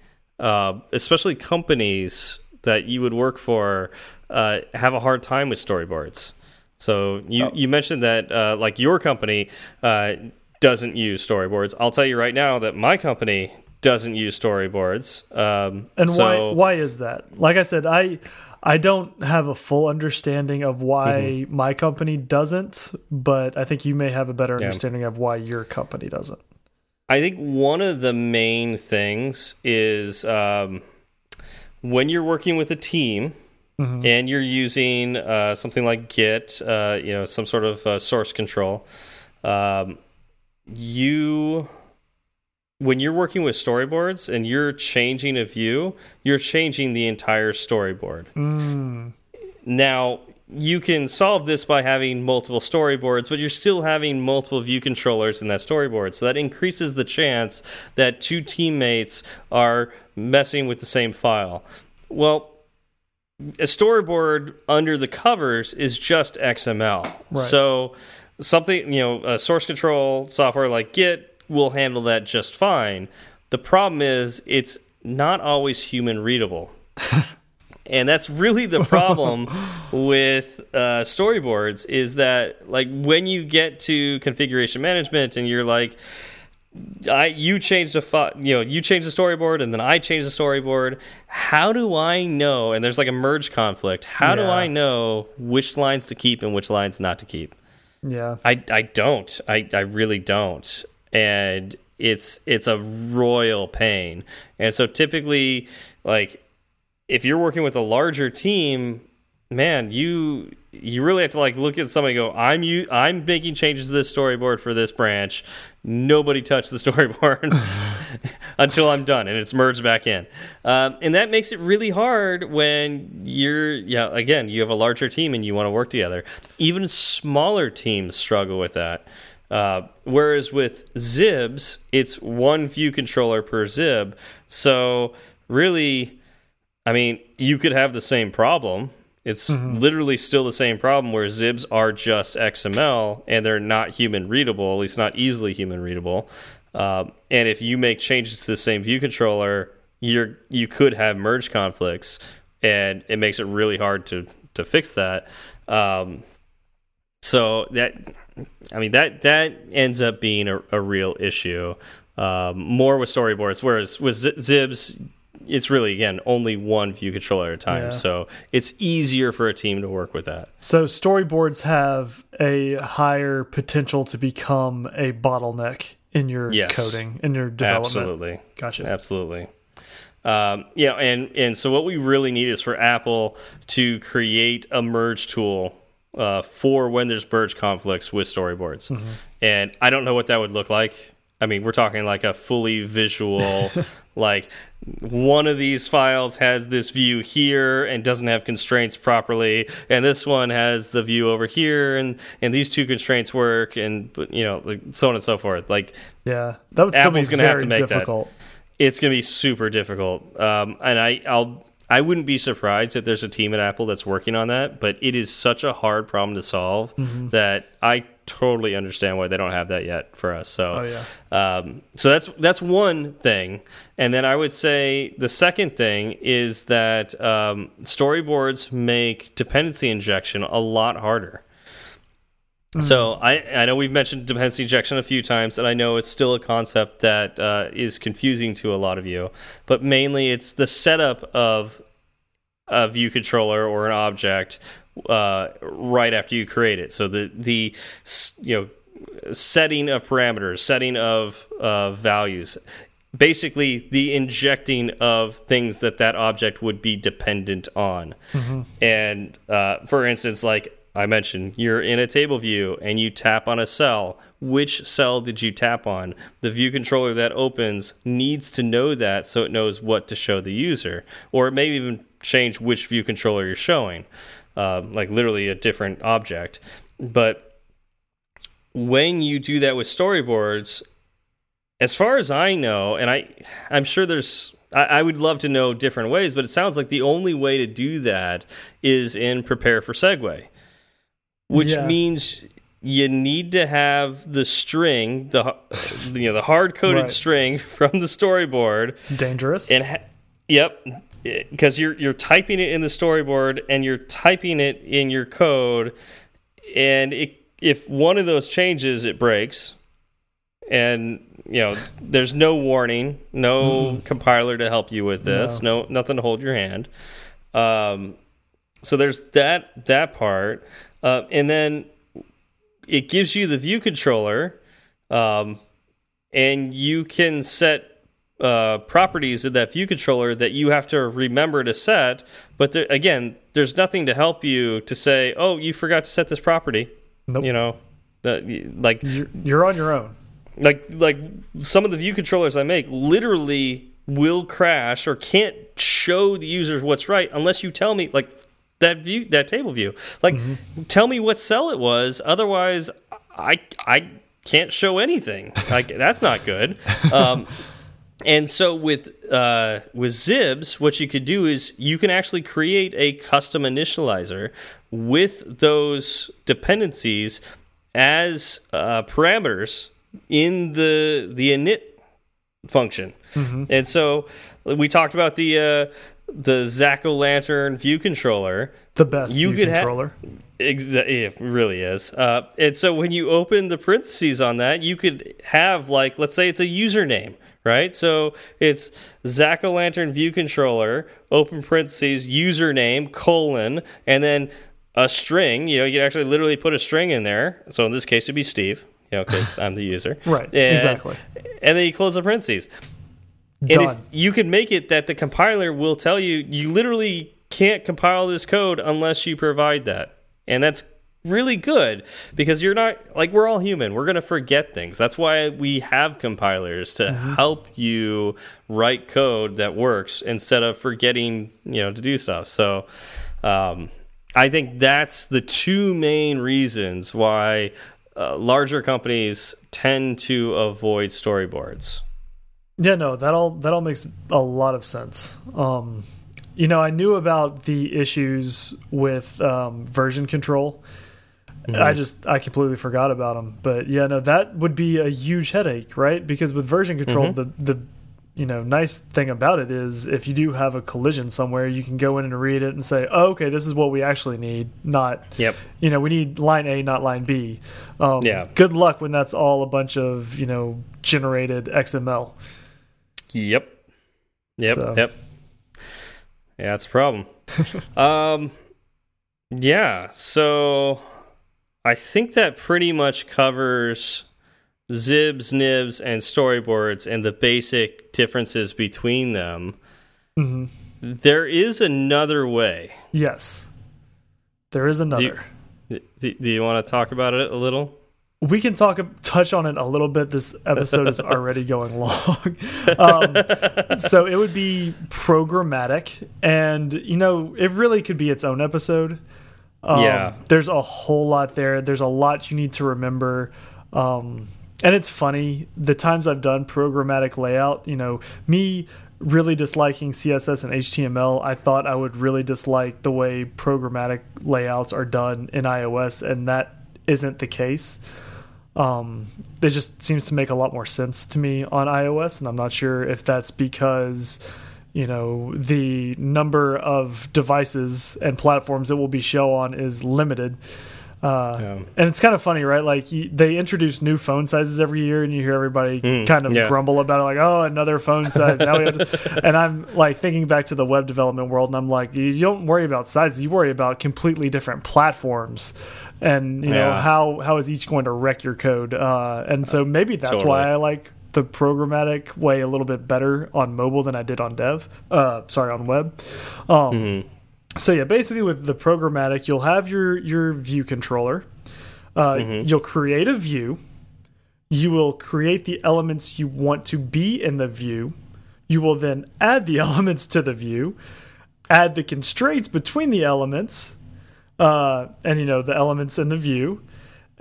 uh, especially companies that you would work for uh, have a hard time with storyboards. So you Oh. you mentioned that uh, like your company uh, doesn't use storyboards. I'll tell you right now that my company doesn't use storyboards. Um, And so, why why is that? Like I said, I I don't have a full understanding of why Mm-hmm. my company doesn't, but I think you may have a better understanding of why your company doesn't. I think one of the main things is um, when you're working with a team and you're using uh, something like Git, uh, you know, some sort of uh, source control. Um, you, when you're working with storyboards and you're changing a view, you're changing the entire storyboard. Mm, Now, you can solve this by having multiple storyboards, but you're still having multiple view controllers in that storyboard. So that increases the chance that two teammates are messing with the same file. Well, a storyboard under the covers is just XML. Right. So something, you know, a source control software like Git will handle that just fine. The problem is it's not always human readable. and that's really the problem with uh, storyboards is that like when you get to configuration management and you're like I you change the you know you change the storyboard and then I change the storyboard. How do I know? And there's like a merge conflict. How do I know which lines to keep and which lines not to keep? yeah. I I don't. I I really don't. And it's it's a royal pain. And so typically like if you're working with a larger team, man, you you really have to like look at somebody go, I'm you I'm making changes to this storyboard for this branch. Nobody touch the storyboard until I'm done and it's merged back in. Um, and that makes it really hard when you're yeah, again, you have a larger team and you want to work together. Even smaller teams struggle with that. Uh, whereas with Zibs, it's one view controller per Zib. So really, I mean, you could have the same problem. It's literally still the same problem where Zibs are just XML and they're not human readable, at least not easily human readable. Um, and if you make changes to the same view controller, you're you could have merge conflicts, and it makes it really hard to to fix that. Um, so that I mean that that ends up being a, a real issue. Um, more with storyboards, whereas with Zibs, it's really again only one view controller at a time. Yeah. So it's easier for a team to work with that. So storyboards have a higher potential to become a bottleneck in your Yes. coding, in your development. Absolutely. Gotcha. Absolutely. Um, yeah, and and so what we really need is for Apple to create a merge tool uh, for when there's merge conflicts with storyboards. Mm-hmm. And I don't know what that would look like. I mean, we're talking like a fully visual, like one of these files has this view here and doesn't have constraints properly, and this one has the view over here, and and these two constraints work, and you know, like so on and so forth. Like Yeah, that would Apple's be gonna have very to make that. difficult. it's going to be super difficult. Um, and I, I'll, I wouldn't be surprised if there's a team at Apple that's working on that. But it is such a hard problem to solve Mm-hmm. that I totally understand why they don't have that yet for us. So, Oh, yeah. um, so that's that's one thing. And then I would say the second thing is that um, storyboards make dependency injection a lot harder. So I, I know we've mentioned dependency injection a few times, and I know it's still a concept that uh, is confusing to a lot of you. But mainly, it's the setup of a view controller or an object uh, right after you create it. So the the you know setting of parameters, setting of uh, values, basically the injecting of things that that object would be dependent on. And uh, for instance, like I mentioned, you're in a table view and you tap on a cell. Which cell did you tap on? The view controller that opens needs to know that so it knows what to show the user. Or it may even change which view controller you're showing, uh, like literally a different object. But when you do that with storyboards, as far as I know, and I, I'm sure there's, I, I would love to know different ways, but it sounds like the only way to do that is in Prepare for Segue, which Yeah. means you need to have the string, the you know the hard coded Right. string from the storyboard, Dangerous. and ha yep, because you're you're typing it in the storyboard and you're typing it in your code, and it, if one of those changes, it breaks, and you know there's no warning, no mm. compiler to help you with this, no. no nothing to hold your hand. Um, so there's that that part, uh, and then it gives you the view controller, um, and you can set uh, properties of that view controller that you have to remember to set. But there, again, there's nothing to help you to say, "Oh, you forgot to set this property." Nope. You know, like you're, you're on your own. Like like some of the view controllers I make literally will crash or can't show the users what's right unless you tell me like that view that table view. Like mm -hmm. tell me what cell it was. Otherwise, I I can't show anything. Like that's not good. Um, and so with uh, with Zibs, what you could do is you can actually create a custom initializer with those dependencies as uh, parameters in the the init function. Mm -hmm. And so we talked about the uh, the Zack Lantern view controller. The best you view controller. Exactly, it really is. Uh, and so when you open the parentheses on that, you could have like, let's say it's a username right? So it's Zack O Lantern View Controller, open parentheses, username, colon, and then a string. You know, you can actually literally put a string in there. So in this case, it'd be Steve, you know, because I'm the user. right, and, exactly. And then you close the parentheses. Done. And if you can make it that the compiler will tell you, you literally can't compile this code unless you provide that. And that's really good because you're not like we're all human. We're going to forget things. That's why we have compilers to mm -hmm. help you write code that works instead of forgetting, you know, to do stuff. So, um, I think that's the two main reasons why uh, larger companies tend to avoid storyboards. Yeah, no, that all that all makes a lot of sense. Um, you know, I knew about the issues with um, version control Mm -hmm. I just I completely forgot about them. But yeah, no, that would be a huge headache, right? Because with version control, mm -hmm. the the you know nice thing about it is if you do have a collision somewhere, you can go in and read it and say, oh, okay, this is what we actually need. Not yep. You know, we need line A, not line B. Um, yeah. Good luck when that's all a bunch of you know generated XML. Yep. Yep. So. Yep. Yeah, that's a problem. um, yeah. So I think that pretty much covers Zibs, Nibs, and storyboards and the basic differences between them. Mm -hmm. There is another way. Yes, there is another. Do you, do you want to talk about it a little? we can talk touch on it a little bit this episode is already going long um, so it would be programmatic and you know it really could be its own episode um, yeah. There's a whole lot there. There's a lot you need to remember. Um, and it's funny, the times I've done programmatic layout, you know, me really disliking CSS and HTML, I thought I would really dislike the way programmatic layouts are done in iOS, and that isn't the case. Um, it just seems to make a lot more sense to me on iOS, and I'm not sure if that's because you know the number of devices and platforms it will be show on is limited uh, yeah. and it's kind of funny right like they introduce new phone sizes every year and you hear everybody mm, kind of yeah. grumble about it like oh another phone size now we have to and i'm like thinking back to the web development world and i'm like you don't worry about sizes you worry about completely different platforms and you yeah. know how how is each going to wreck your code uh, and so maybe that's totally. why i like the programmatic way a little bit better on mobile than I did on dev. Uh, sorry, on web. Um, mm -hmm. So yeah, basically with the programmatic, you'll have your your view controller. Uh, mm -hmm. You'll create a view. You will create the elements you want to be in the view. You will then add the elements to the view, add the constraints between the elements, uh, and you know the elements in the view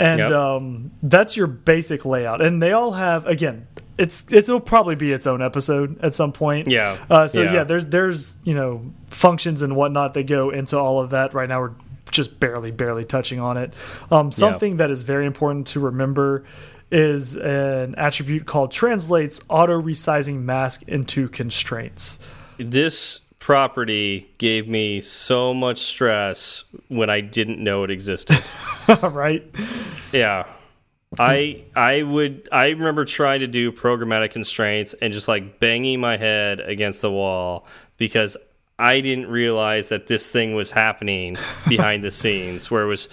and yep. um, that's your basic layout. And they all have again, it's it'll probably be its own episode at some point. Yeah. Uh, so yeah. yeah, there's there's you know functions and whatnot that go into all of that. Right now we're just barely barely touching on it. Um, something that is very important to remember is an attribute called translates auto resizing mask into constraints. This property gave me so much stress when I didn't know it existed. right? Yeah. I I would I remember trying to do programmatic constraints and just like banging my head against the wall because I didn't realize that this thing was happening behind the scenes where it was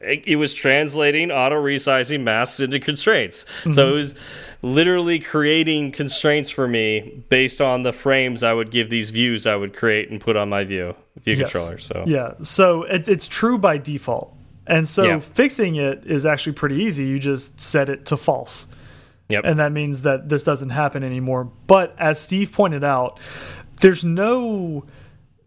it was translating auto resizing masks into constraints. Mm -hmm. So it was literally creating constraints for me based on the frames I would give these views I would create and put on my view view yes. controller. So yeah, so it, it's true by default, and so yeah. fixing it is actually pretty easy. You just set it to false. Yep. And that means that this doesn't happen anymore. But as Steve pointed out, there's no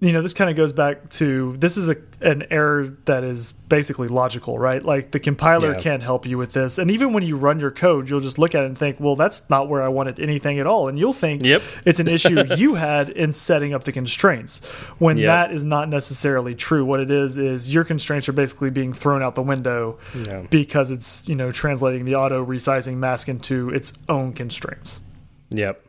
you know, this kind of goes back to this is a an error that is basically logical, right? Like the compiler yeah. can't help you with this. And even when you run your code, you'll just look at it and think, well, that's not where I wanted anything at all. And you'll think yep. it's an issue you had in setting up the constraints when yep. that is not necessarily true. What it is is your constraints are basically being thrown out the window yeah. because it's, you know, translating the auto resizing mask into its own constraints. Yep.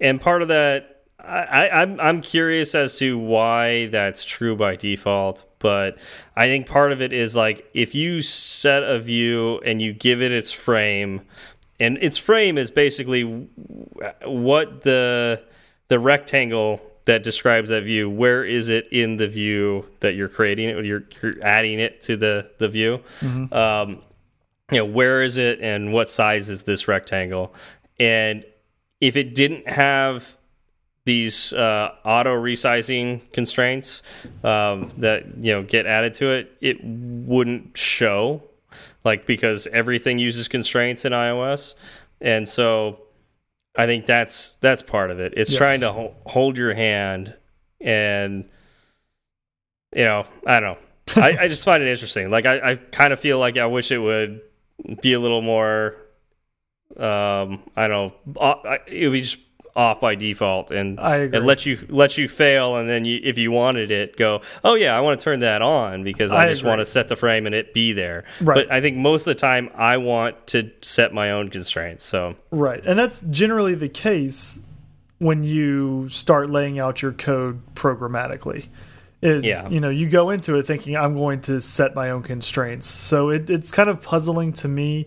And part of that I, I'm I'm curious as to why that's true by default, but I think part of it is like if you set a view and you give it its frame, and its frame is basically what the the rectangle that describes that view. Where is it in the view that you're creating it? You're, you're adding it to the the view. Mm -hmm. um, you know, where is it and what size is this rectangle? And if it didn't have these uh, auto resizing constraints um, that you know get added to it, it wouldn't show, like because everything uses constraints in iOS, and so I think that's that's part of it. It's yes. trying to ho hold your hand, and you know, I don't know. I, I, just find it interesting. Like I, I kind of feel like I wish it would be a little more. Um, I don't know. It would be just off by default and it lets you lets you fail and then you, if you wanted it go oh yeah I want to turn that on because I, I just agree. want to set the frame and it be there right. but I think most of the time I want to set my own constraints so right and that's generally the case when you start laying out your code programmatically is yeah. you know you go into it thinking I'm going to set my own constraints so it, it's kind of puzzling to me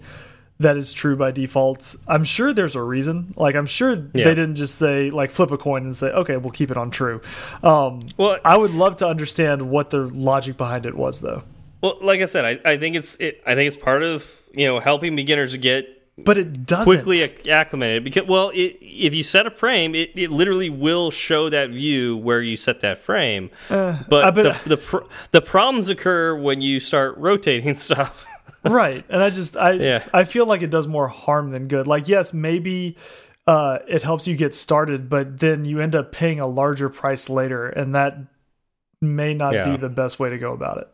that is true by default. I'm sure there's a reason. Like I'm sure yeah. they didn't just say like flip a coin and say okay, we'll keep it on true. Um, well, I would love to understand what the logic behind it was though. Well, like I said, I, I think it's it, I think it's part of you know helping beginners get but it doesn't quickly acclimated because well it, if you set a frame it, it literally will show that view where you set that frame uh, but the, the, the, the problems occur when you start rotating stuff right. And I just I yeah. I feel like it does more harm than good. Like yes, maybe uh, it helps you get started, but then you end up paying a larger price later, and that may not yeah. be the best way to go about it.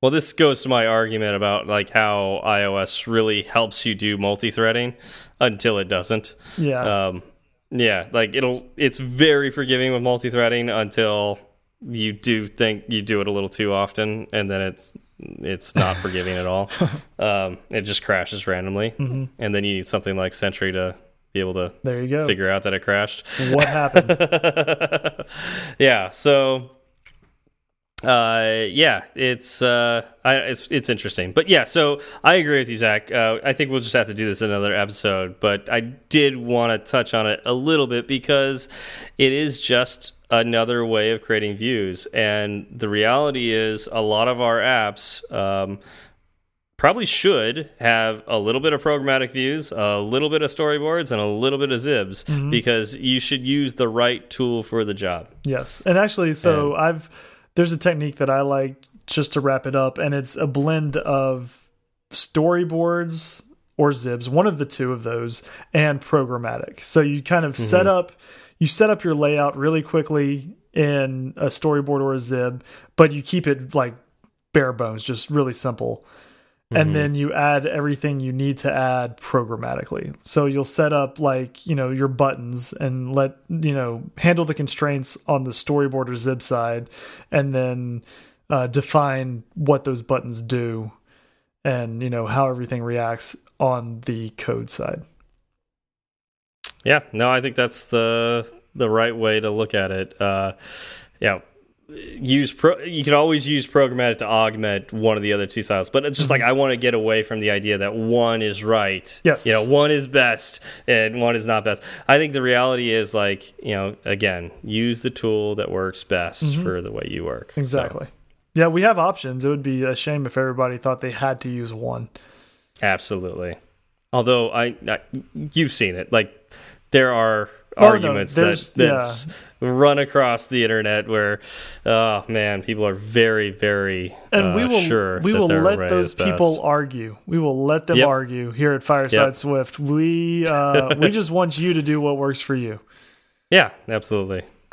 Well, this goes to my argument about like how iOS really helps you do multi-threading until it doesn't. Yeah. Um, yeah, like it'll it's very forgiving with multi-threading until you do think you do it a little too often, and then it's it's not forgiving at all. Um, it just crashes randomly, mm -hmm. and then you need something like Sentry to be able to there you go figure out that it crashed. What happened? yeah, so uh yeah it's uh I, it's it's interesting but yeah so i agree with you zach uh, i think we'll just have to do this another episode but i did want to touch on it a little bit because it is just another way of creating views and the reality is a lot of our apps um, probably should have a little bit of programmatic views, a little bit of storyboards, and a little bit of Zibs mm -hmm. because you should use the right tool for the job. Yes, and actually, so and, I've there's a technique that I like just to wrap it up, and it's a blend of storyboards or Zibs, one of the two of those, and programmatic. So you kind of mm -hmm. set mm-hmm. up you set up your layout really quickly in a storyboard or a Zib, but you keep it like bare bones, just really simple. Mm -hmm. and mm-hmm. then you add everything you need to add programmatically. So you'll set up like, you know, your buttons and let, you know, handle the constraints on the storyboard or zib side and then uh, define what those buttons do and, you know, how everything reacts on the code side. Yeah, no, I think that's the the right way to look at it. Uh, yeah, use pro you can always use programmatic to augment one of the other two styles but it's just like mm-hmm. i want to get away from the idea that one is right Yes. you know one is best and one is not best i think the reality is like you know again use the tool that works best mm-hmm. for the way you work So, Exactly. Yeah, we have options. It would be a shame if everybody thought they had to use one. absolutely although I, I you've seen it like there are Oh, no, arguments there's- that that's run across the internet where oh man people are very very And uh, we will sure we will let those is best. people argue. We will let them Yep. argue here at Fireside Yep. Swift. We uh, we just want you to do what works for you. Yeah, absolutely.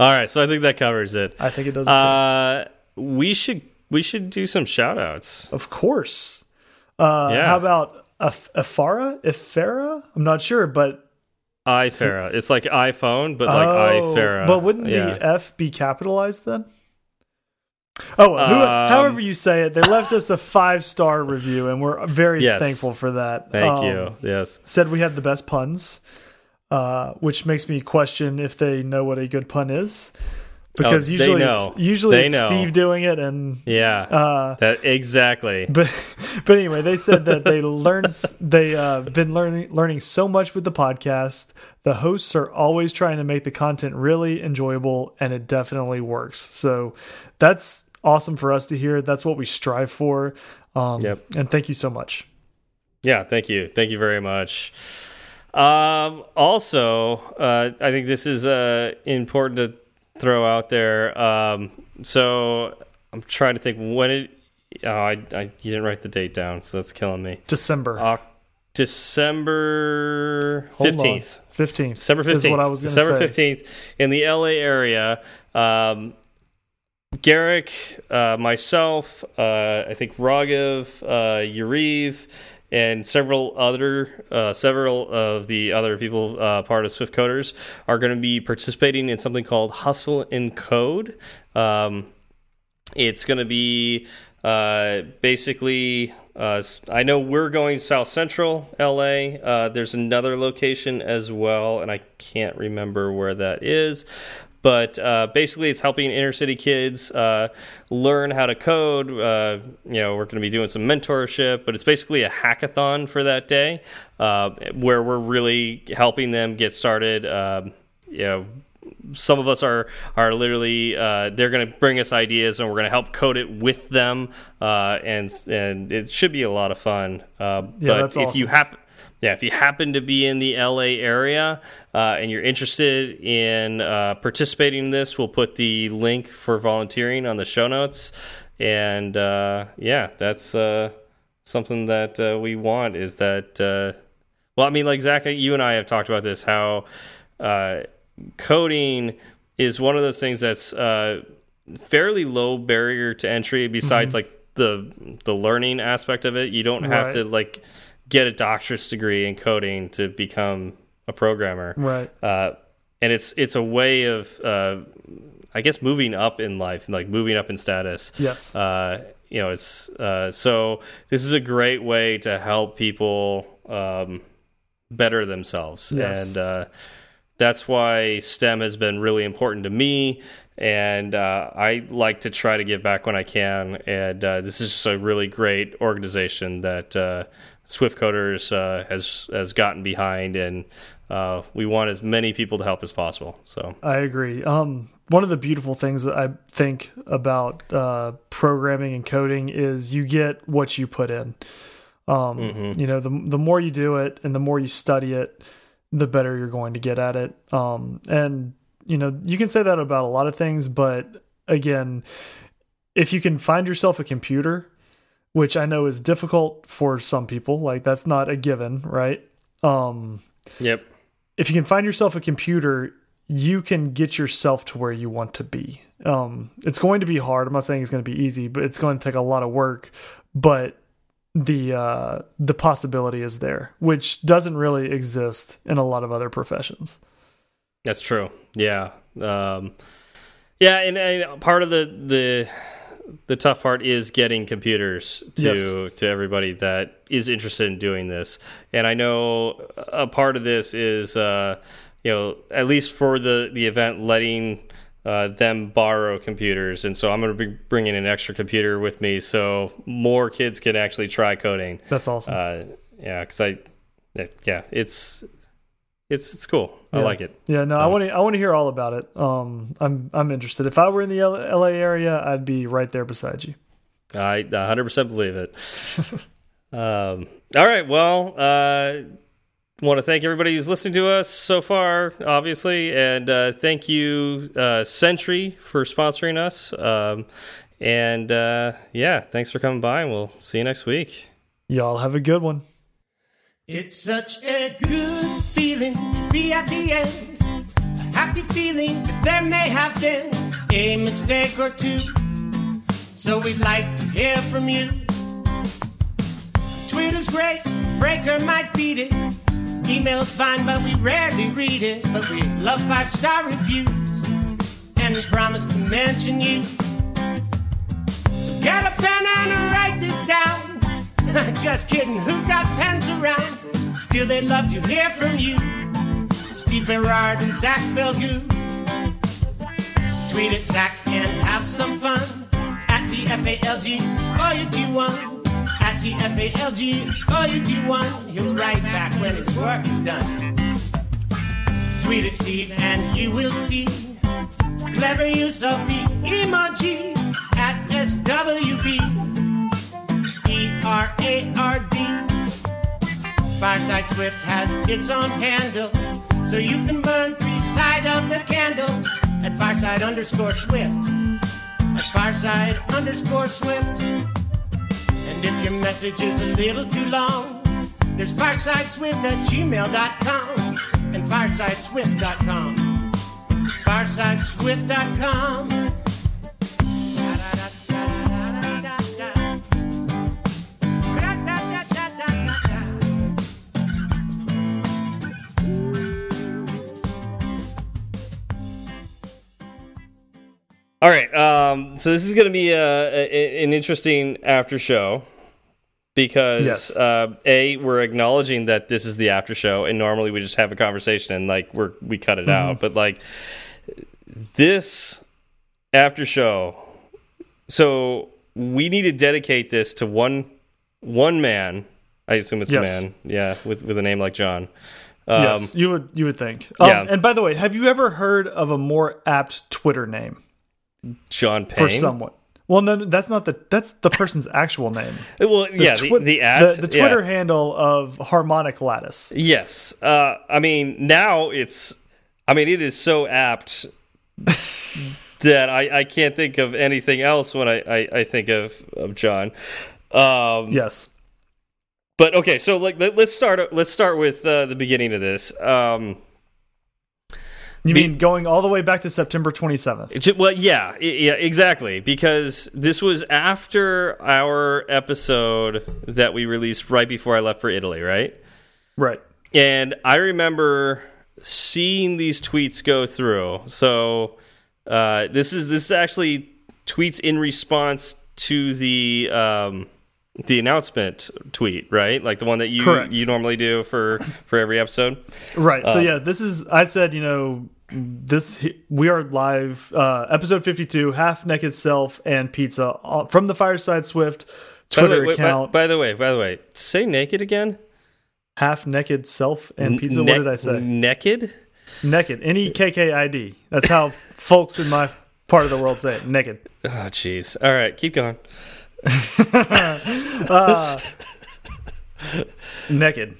All right, so I think that covers it. I think it does. Uh, we should we should do some shout outs. of course. Uh, Yeah. How about Af- Afara? Ifera? I'm not sure, but iFara. It's like iPhone, but like oh. But wouldn't yeah. the F be capitalized then? Oh, well, who, Um, however you say it, they left us a five star review, and we're very Yes. thankful for that. Thank Um, you. Yes. said we had the best puns, uh, which makes me question if they know what a good pun is, because Oh, usually know. it's usually They it's know. Steve doing it, and Yeah. uh, that exactly. but but anyway, they said that they learned they uh, been learning learning so much with the podcast. The hosts are always trying to make the content really enjoyable, and it definitely works. So that's awesome for us to hear. That's what we strive for. Um, Yep. And thank you so much. Yeah, thank you. Thank you very much. Um, also, uh, I think this is uh, important to throw out there. Um, so I'm trying to think when it. Oh, I, I you didn't write the date down, so that's killing me. December Oc December fifteenth. 15th. December is fifteenth. what I was going to December fifteenth in the LA area. Um, Garrick, uh, myself, uh, I think Raghav, uh, Yuriv, and several other uh, several of the other people uh, part of Swift Coders are going to be participating in something called Hustle in Code. Um, it's going to be uh, basically. Uh, I know we're going South Central LA. Uh, there's another location as well, and I can't remember where that is. But uh, basically, it's helping inner city kids uh, learn how to code. Uh, you know, we're going to be doing some mentorship, but it's basically a hackathon for that day, uh, where we're really helping them get started. Um, you know, some of us are are literally uh, they're going to bring us ideas and we're going to help code it with them uh, and and it should be a lot of fun uh, Yeah, but that's if you awesome. happen yeah if you happen to be in the LA area uh, and you're interested in uh, participating in this we'll put the link for volunteering on the show notes and uh, yeah that's uh, something that uh, we want is that uh, well I mean like Zach you and I have talked about this how uh, coding is one of those things that's uh, fairly low barrier to entry. Besides, like the the learning aspect of it, you don't have Right. to like get a doctorate degree in coding to become a programmer. Right. Uh, and it's it's a way of uh, I guess moving up in life, and like moving up in status. Yes. Uh, you know, it's uh, so this is a great way to help people um, better themselves, Yes. and uh, that's why STEM has been really important to me. And uh, I like to try to give back when I can. And uh, this is just a really great organization that uh, Swift Coders uh, has has gotten behind, and uh, we want as many people to help as possible. So I agree. Um, one of the beautiful things that I think about uh, programming and coding is you get what you put in. Um, Mm-hmm. You know, the the more you do it and the more you study it, the better you're going to get at it. Um, and you know, you can say that about a lot of things, but again, if you can find yourself a computer, which I know is difficult for some people, like that's not a given, right? Um, yep, if you can find yourself a computer, you can get yourself to where you want to be. Um, it's going to be hard. I'm not saying it's going to be easy, but it's going to take a lot of work. But the uh, the possibility is there, which doesn't really exist in a lot of other professions. That's true. Yeah. Um, yeah, and, and part of the the the tough part is getting computers to Yes. to everybody that is interested in doing this. And I know a part of this is uh, you know, at least for the the event, letting uh, them borrow computers, and so I'm going to be bringing an extra computer with me, so more kids can actually try coding. That's awesome. Uh, yeah, because I, yeah, it's it's it's cool. Yeah. I like it. Yeah, no, I want to I want to hear all about it. Um, I'm I'm interested. If I were in the L LA area, I'd be right there beside you. I 100% believe it. um, all right, well, uh, want to thank everybody who's listening to us so far, obviously, and uh, thank you, uh, Sentry, for sponsoring us. Um, and uh, yeah, thanks for coming by, and we'll see you next week. Y'all have a good one. It's such a good feeling to be at the end. A happy feeling that there may have been a mistake or two. So we'd like to hear from you. Twitter's great, Breaker might beat it. Email's fine, but we rarely read it. But we love five star reviews, and we promise to mention you. So get a pen and write this down. Just kidding, who's got pens around? Still, they'd love to hear from you. Steve Berard and Zach Falgout. Tweet at Zach and have some fun. At TFALG, or you do one. At TFALG, or you do one. He'll write back when his work is done. Tweet at Steve and you will see clever use of the emoji at SWB. Fireside Swift has its own handle, so you can burn three sides of the candle at Fireside underscore Swift. At Fireside underscore Swift. And if your message is a little too long, there's firesideswift at gmail.com and firesideswift.com. Firesideswift.com. All right, um, so this is going to be a, a, an interesting after show because Yes. uh, a we're acknowledging that this is the after show, and normally we just have a conversation and like we're we cut it out, but like this after show, so we need to dedicate this to one one man. I assume it's Yes. a man, yeah, with with a name like John. Um, yes, you would you would think. Um, yeah. And by the way, have you ever heard of a more apt Twitter name John Payne. for someone? Well, no, no, that's not the that's the person's actual name. Well, yeah, the, the ad, the, the yeah. Twitter handle of Harmonic Lattice. Yes. Uh, I mean, now it's, I mean, it is so apt that I, I can't think of anything else when I, I, I think of, of John. Um, Yes. But okay, so like let, let's start. Let's start with uh, the beginning of this. Um, You Be- mean going all the way back to September 27th? Well, yeah, yeah, exactly. Because this was after our episode that we released right before I left for Italy, right? Right. And I remember seeing these tweets go through. So uh, this is this is actually tweets in response to the um, the announcement tweet, right? Like the one that you Correct. you normally do for for every episode. Right. Um, so yeah, this is I said, you know, this we are live uh episode 52 half naked self and pizza uh, from the Fireside Swift By Twitter way, wait, account By, the way, by the way, say naked again. half naked self and pizza Ne- what did I say? Naked. Naked. N E K K I D. That's how folks in my part of the world say it. Naked. Oh, jeez. All right, keep going. Naked.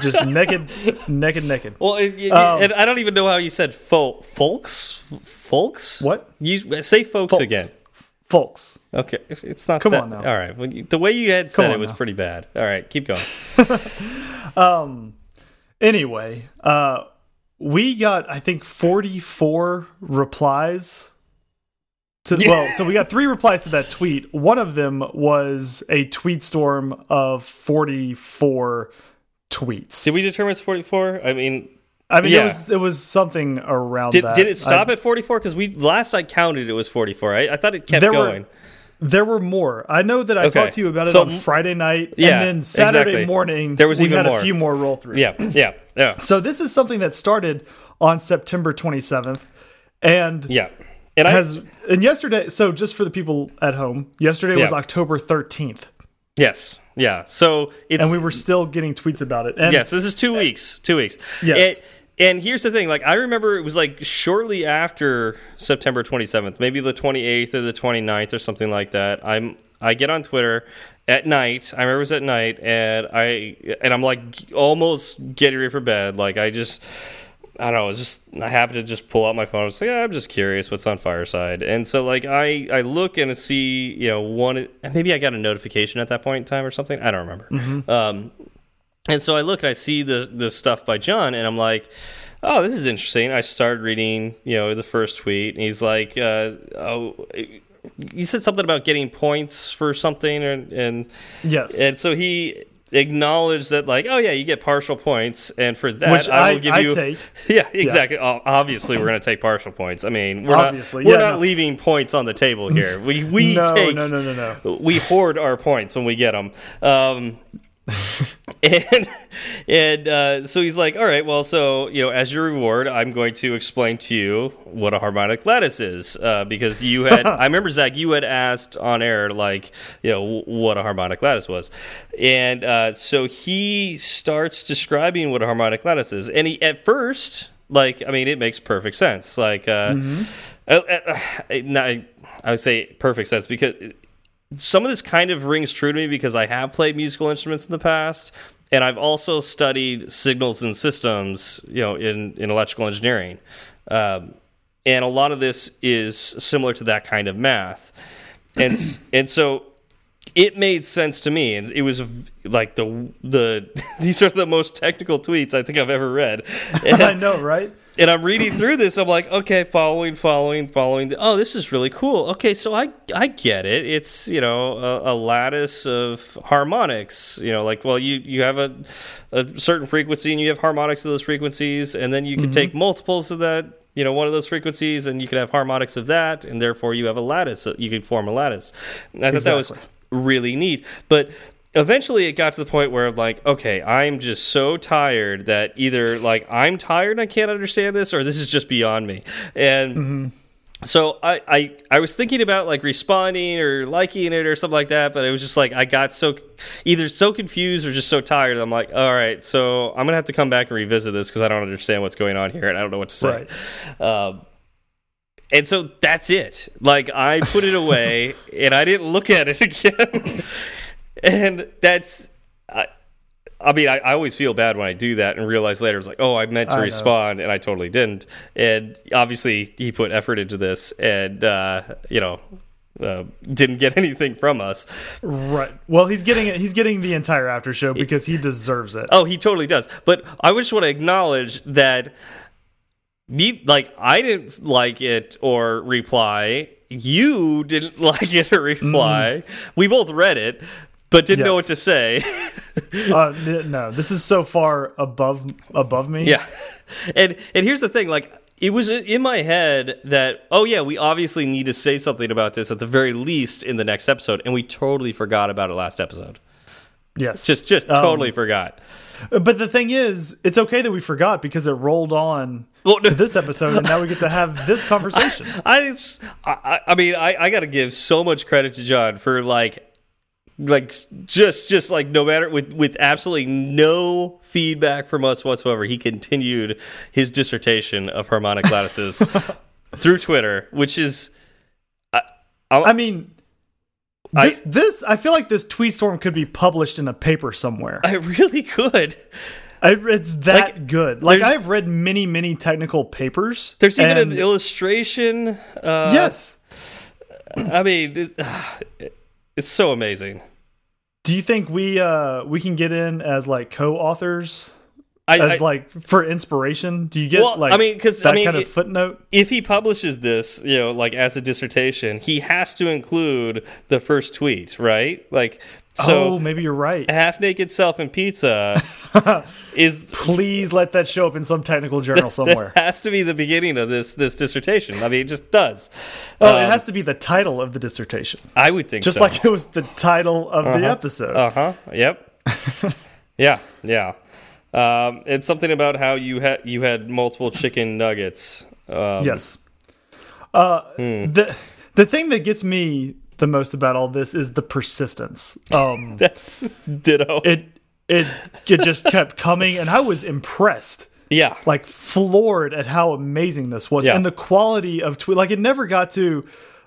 Just naked naked naked. Well, it, it- Um, and I don't even know how you said fol folks. Folks. What? You say folks, Folks. again. Folks. Okay, it's- not. Come that, on now. All right, well, you, the way you had said it was now. pretty bad. All right, keep going. um. Anyway, uh we got I think 44 replies to well, so we got 3 replies to that tweet. One of them was a tweet storm of 44 tweets. Did we determine it's forty four? I mean, I mean yeah. it was it was something around did that. did it stop I- at forty four? Because we last I counted it was forty four. I, I thought it kept There were- going. There were more. I know that I Okay. talked to you about it So- on Friday night, Yeah, and then Saturday exactly. morning There was we even had more. a few more roll through. Yeah, yeah, yeah, So this is something that started on September 27th, and yeah. And I has and yesterday. So just for the people at home, yesterday was October 13th, yes, yeah. So it's and we were still getting tweets about it. And yes, this is two weeks. Two weeks. Yes. And, and here's the thing: like I remember, it was like shortly after September 27th, maybe the 28th or the 29th or something like that. I'm I get on Twitter at night. I remember it was at night, and I and I'm like almost getting ready for bed. Like I just. I don't know. It's just I happened to just pull out my phone. I was like, yeah, I'm just curious what's on Fireside, and so like I I look and I see you know one and maybe I got a notification at that point in time or something. I don't remember. Um, and so I look and I see the the stuff by John, and I'm like, oh, this is interesting. I started reading, you know, the first tweet, and he's like, uh, oh, he said something about getting points for something, and and yes, and so he acknowledged that, like, oh yeah, you get partial points, and for that, Which I will give I you. take. Yeah, exactly. O- Obviously, we're going to take partial points. I mean, we're Obviously, not we're yeah, not no. leaving points on the table here. We we no, take no, no, no, no. we hoard our points when we get them. Um, and and uh, so he's like, all right, well, so you know, as your reward, I'm going to explain to you what a harmonic lattice is, uh, because you had, I remember Zach, you had asked on air, like, you know, what a harmonic lattice was, and uh, so he starts describing what a harmonic lattice is, and he at first, like, I mean, it makes perfect sense, like, uh, uh, not- I would say perfect sense because some of this kind of rings true to me because I have played musical instruments in the past, and I've also studied signals and systems, you know, in in electrical engineering, um, and a lot of this is similar to that kind of math, and and so it made sense to me, and it was like the the these are the most technical tweets I think I've ever read, and, I know, right? And I'm reading through this. I'm like, okay, following, following, following. Oh, this is really cool. Okay, so I I get it. It's you know a, a lattice of harmonics. You know, like well, you you have a a certain frequency and you have harmonics of those frequencies, and then you can mm-hmm. take multiples of that. You know, one of those frequencies, and you could have harmonics of that, and therefore you have a lattice. You could form a lattice. And I thought that was really neat. But eventually it got to the point where I'm like, okay, I'm just so tired that either like I'm tired and I can't understand this or this is just beyond me. And so I, I I was thinking about like responding or liking it or something like that, but it was just like I got so either so confused or just so tired. I'm like, all right, so I'm gonna have to come back and revisit this because I don't understand what's going on here and I don't know what to say. Right. Um, and so that's it. Like I put it away and I didn't look at it again. and that's I, I mean, I, I always feel bad when I do that and realize later it's like, oh, I meant to I know. respond and I totally didn't. And obviously, he put effort into this, and uh, you know, uh, didn't get anything from us. Right. Well, he's getting it. He's getting the entire after show because he deserves it. Oh, he totally does. But I just want to acknowledge that me like I didn't like it or reply. You didn't like it or reply. We both read it, but didn't know what to say. Uh, no, this is so far above above me. yeah. And and here's the thing, like it was in my head that oh yeah, we obviously need to say something about this at the very least in the next episode, and we totally forgot about it last episode. Yes. Just just Um, totally forgot. But the thing is, it's okay that we forgot because it rolled on Well, to this episode, and now we get to have this conversation. I, I, I mean, I, I got to give so much credit to John for like, like just, just like no matter with with absolutely no feedback from us whatsoever, he continued his dissertation of harmonic lattices through Twitter, which is, I mean, I- this, this I feel like this tweet storm could be published in a paper somewhere. I really could. I, it's that Like, good. Like I've read many, many technical papers. There's even an illustration. Uh, yes. I mean, it, it's so amazing. Do you think we uh we can get in as like co-authors I, as I- like for inspiration? Do you get Well, like I mean, 'cause, I that mean, kind of it- footnote? if he publishes this, you know, like as a dissertation, he has to include the first tweet, right? Like, so oh, maybe you're right. half naked self and pizza is Please let that show up in some technical journal somewhere. has to be the beginning of this this dissertation. I mean, it just does. Oh, it has to be the title of the dissertation, I would think just so. like it was the title of the episode. Uh huh. Yep. yeah. Yeah. Um, it's something about how you had you had multiple chicken nuggets. Um, yes. Uh, hmm. the the thing that gets me the most about all this is the persistence. Um, That's ditto. it it it just kept coming, and I was impressed. yeah. like floored at how amazing this was Yeah. and the quality of tweet like it never got to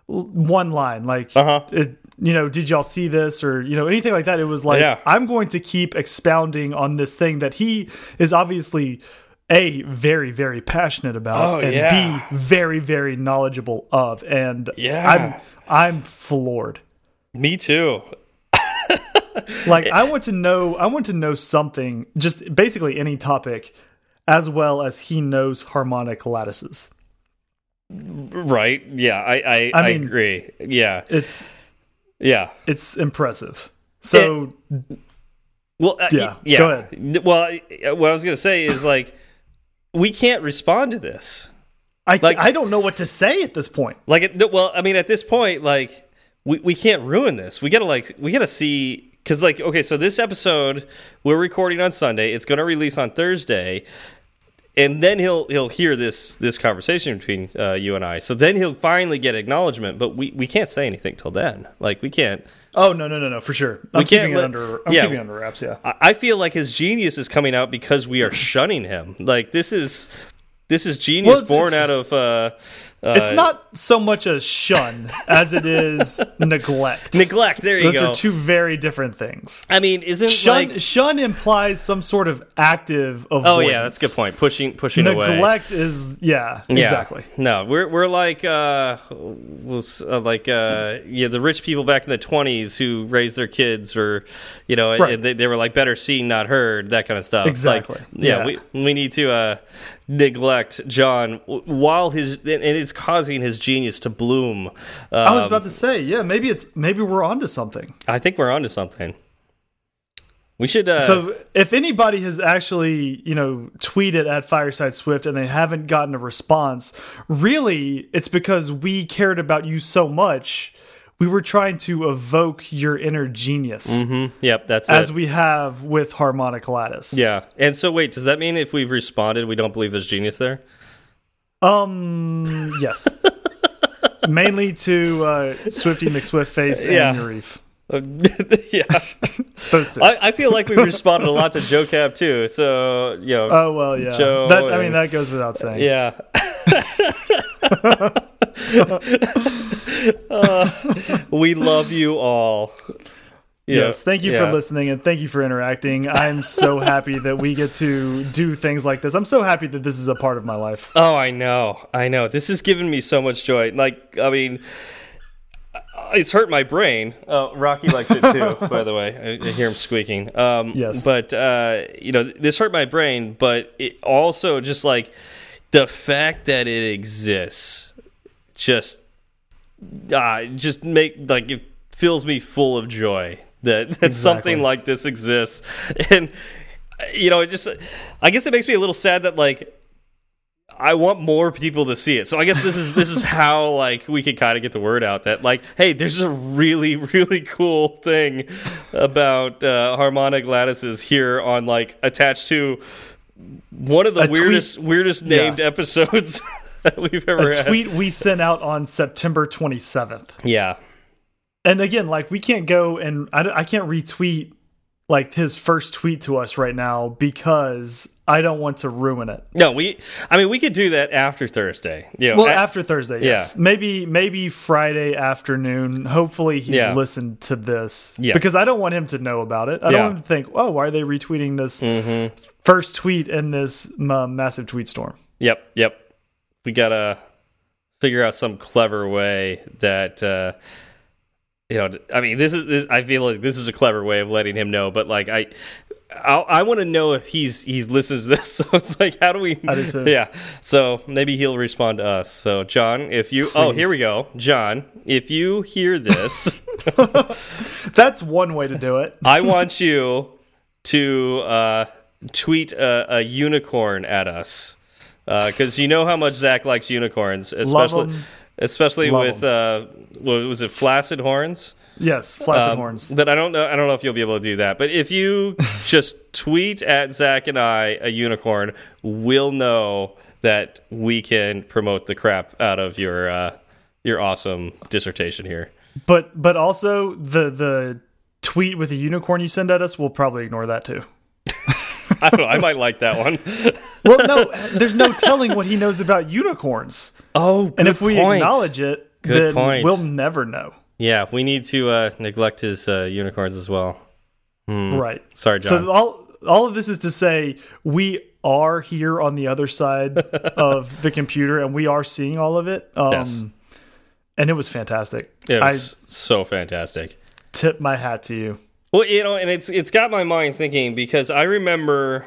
one line like Uh-huh. it you know did y'all see this or you know anything like that it was like Yeah. i'm going to keep expounding on this thing that he is obviously a very very passionate about Oh, and yeah. b very very knowledgeable of and Yeah. i'm i'm floored Me too. like i want to know i want to know something just basically any topic as well as he knows harmonic lattices Right. Yeah. I I, I, I agree. Yeah. it's Yeah. it's impressive. So Well, uh, Yeah, yeah. go ahead. Well, what I was gonna say is like, we can't respond to this. I like- I don't know what to say at this point. Like, it, well, I mean, at this point, like, we we can't ruin this. We gotta like, we gotta see because like, okay, so this episode we're recording on Sunday. It's gonna release on Thursday. And then he'll he'll hear this this conversation between uh, you and I. So then he'll finally get acknowledgement. But we, we can't say anything till then. Like we can't. Oh no no no no for sure. I'm can't keeping it let- under. I'm yeah. keeping it under wraps. Yeah. I feel like his genius is coming out because we are shunning him. Like this is this is genius Well, born out of. Uh, It's not so much a shun as it is neglect. neglect. There you Those go. Those are two very different things. I mean, isn't Shun like shun implies some sort of active avoidance. oh yeah, that's a good point. Pushing pushing away. Neglect is yeah, Yeah. exactly. No, we're we're like uh, was uh, like uh, yeah, the rich people back in the twenties who raised their kids, or you know, Right. they, they were like better seen, not heard, that kind of stuff. Like, Exactly. yeah, Yeah. we we need to uh, neglect John while his and it's causing his genius to bloom. Um, I was about to say yeah, maybe it's maybe we're onto something. I think we're onto something. We should. Uh, So if anybody has actually, you know, tweeted at Fireside Swift and they haven't gotten a response, really it's because we cared about you so much. We were trying to evoke your inner genius mhm, yep, that's it. as it. we have with harmonic lattice. yeah, and so wait, does that mean if we've responded, we don't believe there's genius there? Um yes. Mainly to uh Swifty McSwiftface and Yeah. Yarif. Uh, yeah. Those two. I, I feel like we responded a lot to Joe Cap too. So you know, oh well yeah. Joe that I mean that goes without saying. yeah. Uh, we love you all. Yeah, Yes, thank you yeah. for listening and thank you for interacting. I'm so happy that we get to do things like this. I'm so happy that this is a part of my life. Oh, I know, I know. This has given me so much joy. Like, I mean, it's hurt my brain. Uh, Rocky likes it too, by the way. I, I hear him squeaking. Um, Yes. but uh, you know, this hurt my brain. But it also just like the fact that it exists, just, uh, just make like it fills me full of joy that that something like this exists, and you know, it just, I guess it makes me a little sad that like. I want more people to see it. So I guess this is this is how like we could kind of get the word out that like, hey, there's a really really cool thing about uh, harmonic lattices here on like attached to one of the A tweet- weirdest weirdest Yeah. named episodes that we've ever A had. tweet we sent out on September 27th. Yeah, And again, like we can't go and I, I can't retweet like his first tweet to us right now because I don't want to ruin it. no, we. I mean, we could do that after Thursday. You know, Well, after Thursday, yes. Maybe maybe Friday afternoon. Hopefully he's Yeah. listened to this. Yeah. Because I don't want him to know about it. I Yeah. don't want him to think, oh, why are they retweeting this first tweet in this uh, massive tweet storm? Yep, yep. We gotta figure out some clever way that uh you know. I mean, this is this. I feel like this is a clever way of letting him know. But like, I I, I want to know if he's he's listened to this. So it's like, how do we? I do too. Yeah. So maybe he'll respond to us. So John, if you, oh, here we go, John, if you hear this, That's one way to do it. I want you to uh, tweet a, a unicorn at us because you know how much Zach likes unicorns, especially especially Love with uh, what was it, flaccid horns. Yes, flaccid Um, horns. But I don't know. I don't know if you'll be able to do that. But if you just tweet at Zach and I a unicorn, we'll know that we can promote the crap out of your uh, your awesome dissertation here. But but also the the tweet with the unicorn you send at us, we'll probably ignore that too. I don't know. I might like that one. Well, no, there's no telling what he knows about unicorns, Oh, and if we acknowledge it, Good then point. we'll never know. yeah, we need to uh, neglect his uh, unicorns as well. Right. Sorry, John. So all all of this is to say we are here on the other side of the computer, and we are seeing all of it. Um, Yes. And it was fantastic. it was so fantastic. Tip my hat to you. Well, you know, and it's it's got my mind thinking because I remember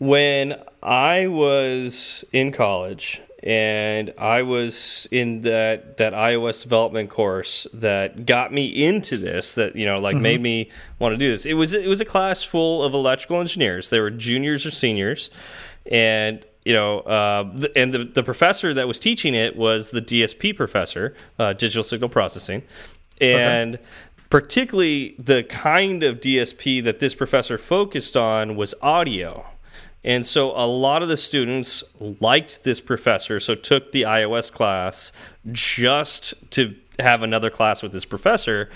when I was in college and I was in that that iOS development course that got me into this that you know like made me want to do this. It was it was a class full of electrical engineers. They were juniors or seniors, and you know, uh, the, and the the professor that was teaching it was the DSP professor, uh, digital signal processing, and particularly the kind of DSP that this professor focused on was audio. And so a lot of the students liked this professor, so took the iOS class just to have another class with this professor.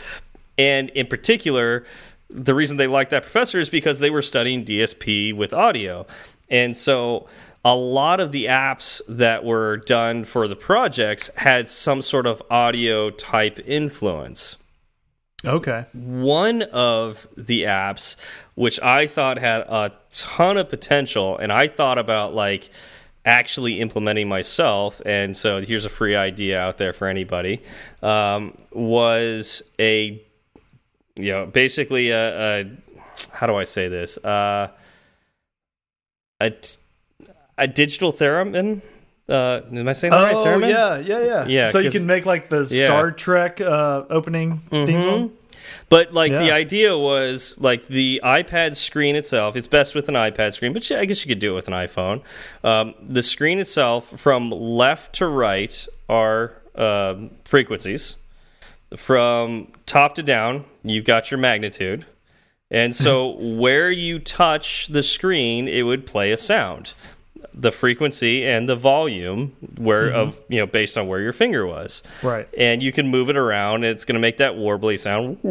And in particular, the reason they liked that professor is because they were studying DSP with audio. And so a lot of the apps that were done for the projects had some sort of audio type influence Okay. one of the apps which I thought had a ton of potential, and I thought about like actually implementing myself. And so here's a free idea out there for anybody. Um, was a you know basically a, a how do I say this uh, a a digital theremin. Uh, am I saying that right? Oh Theremin? yeah, yeah, yeah. Yeah, So you can make like the Yeah. Star Trek uh, opening theme song. But like the idea was like the iPad screen itself. It's best with an iPad screen, but I guess you could do it with an iPhone. Um, the screen itself, from left to right, are um frequencies. From top to down, you've got your magnitude, and so where you touch the screen, it would play a sound. The frequency and the volume, where of you know based on where your finger was Right. and you can move it around. And it's going to make that warbly sound, you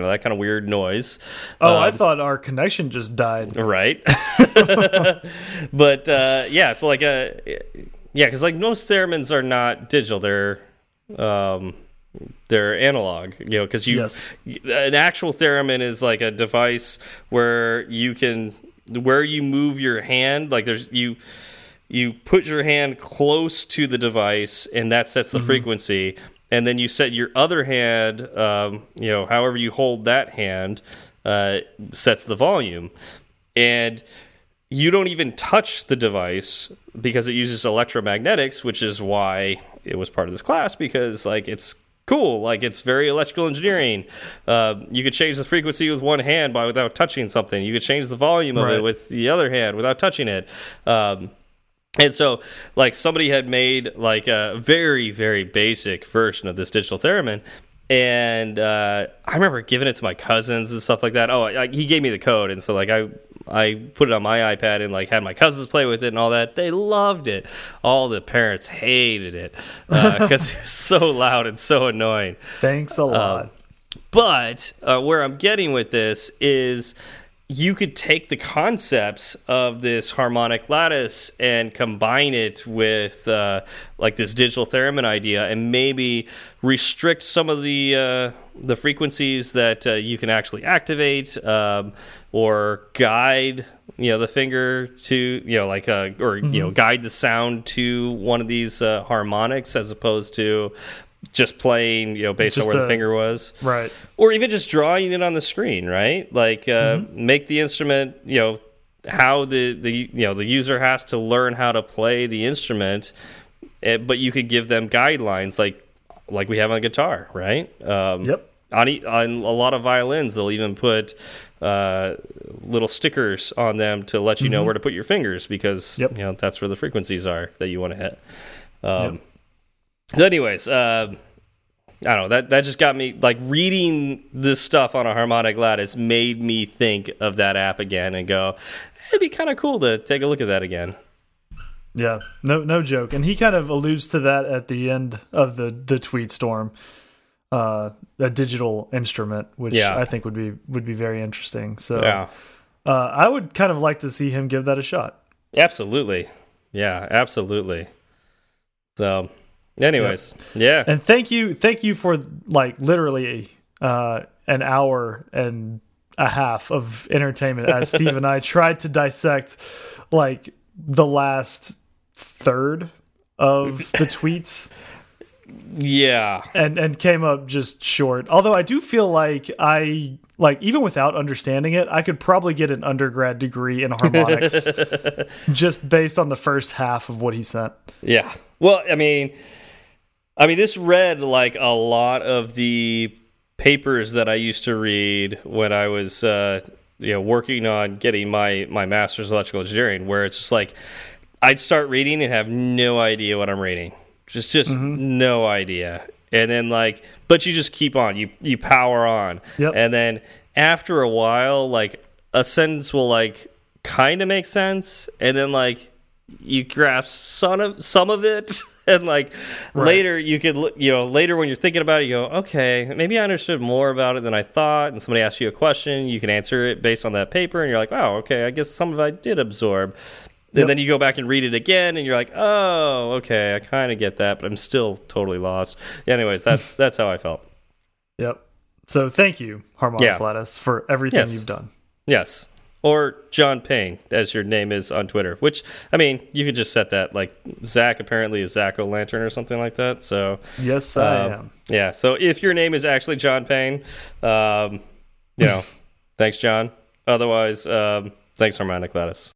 know, that kind of weird noise. Oh, I Um, thought our connection just died. right. but uh, yeah, it's like a yeah, because like most theremins are not digital; they're um, they're analog. You know, because you Yes. an actual theremin is like a device where you can where you move your hand like there's you you put your hand close to the device and that sets the frequency. And then you set your other hand um, you know however you hold that hand uh, sets the volume. And you don't even touch the device because it uses electromagnetics which is why it was part of this class because like it's cool like it's very electrical engineering. Uh, you could change the frequency with one hand by without touching something. You could change the volume of it with the other hand without touching it. Um, and so, like, somebody had made like a very, very basic version of this digital theremin, and uh, I remember giving it to my cousins and stuff like that. Oh, like, he gave me the code, and so like I I put it on my iPad and like had my cousins play with it and all that. They loved it. All the parents hated it because it's so loud and so annoying. Thanks a lot. But uh, where I'm getting with this is you could take the concepts of this harmonic lattice and combine it with uh, like this digital theremin idea and maybe restrict some of the uh, the frequencies that uh, you can actually activate um, or guide you know the finger to you know like uh, or you know guide the sound to one of these uh, harmonics as opposed to just playing, you know, based Just on where a- the finger was, Right. or even just drawing it on the screen, right? Like uh, make the instrument, you know, how the the you know the user has to learn how to play the instrument, eh, but you could give them guidelines like like we have on guitar, right? Um, Yep. on, e on a lot of violins, they'll even put uh, little stickers on them to let you know where to put your fingers because Yep. you know that's where the frequencies are that you want to hit. Um, So, anyways, uh, I don't know that that just got me like reading this stuff on a harmonic lattice made me think of that app again and go, it'd be kind of cool to take a look at that again. Yeah, no, no joke. And he kind of alludes to that at the end of the the tweet storm, uh, a digital instrument, which Yeah. I think would be would be very interesting. So, Yeah, uh, I would kind of like to see him give that a shot. absolutely. Yeah, absolutely. So, anyways, yeah. And thank you, thank you for like literally uh, an hour and a half of entertainment as Steve and I tried to dissect like the last third of the tweets. Yeah. and and came up just short. Although I do feel like I like even without understanding it, I could probably get an undergrad degree in harmonics just based on the first half of what he sent. Yeah. Well, I mean, I mean, this read like a lot of the papers that I used to read when I was, uh, you know, working on getting my my master's in electrical engineering, where it's just like I'd start reading and have no idea what I'm reading, just just mm-hmm. no idea, and then like, but you just keep on, you you power on, Yep. and then after a while, like a sentence will like kind of make sense, and then like you grasp some of some of it. And like later you could you know later when you're thinking about it you go okay maybe i understood more about it than i thought. And somebody asks you a question you can answer it based on that paper and you're like wow okay i guess some of it i did absorb and Yep. then you go back and read it again and you're like oh okay i kind of get that but i'm still totally lost anyways that's that's how i felt Yep. So thank you, Harmonic Yeah. Lattice, for everything Yes. you've done. yes or John Payne, as your name is on Twitter. Which I mean, you could just set that like Zach apparently is Zach O'Lantern or something like that. So Yes, I Um, am. Yeah. So if your name is actually John Payne, um, you know, thanks, John. Otherwise, um, thanks, Harmonic Lattice.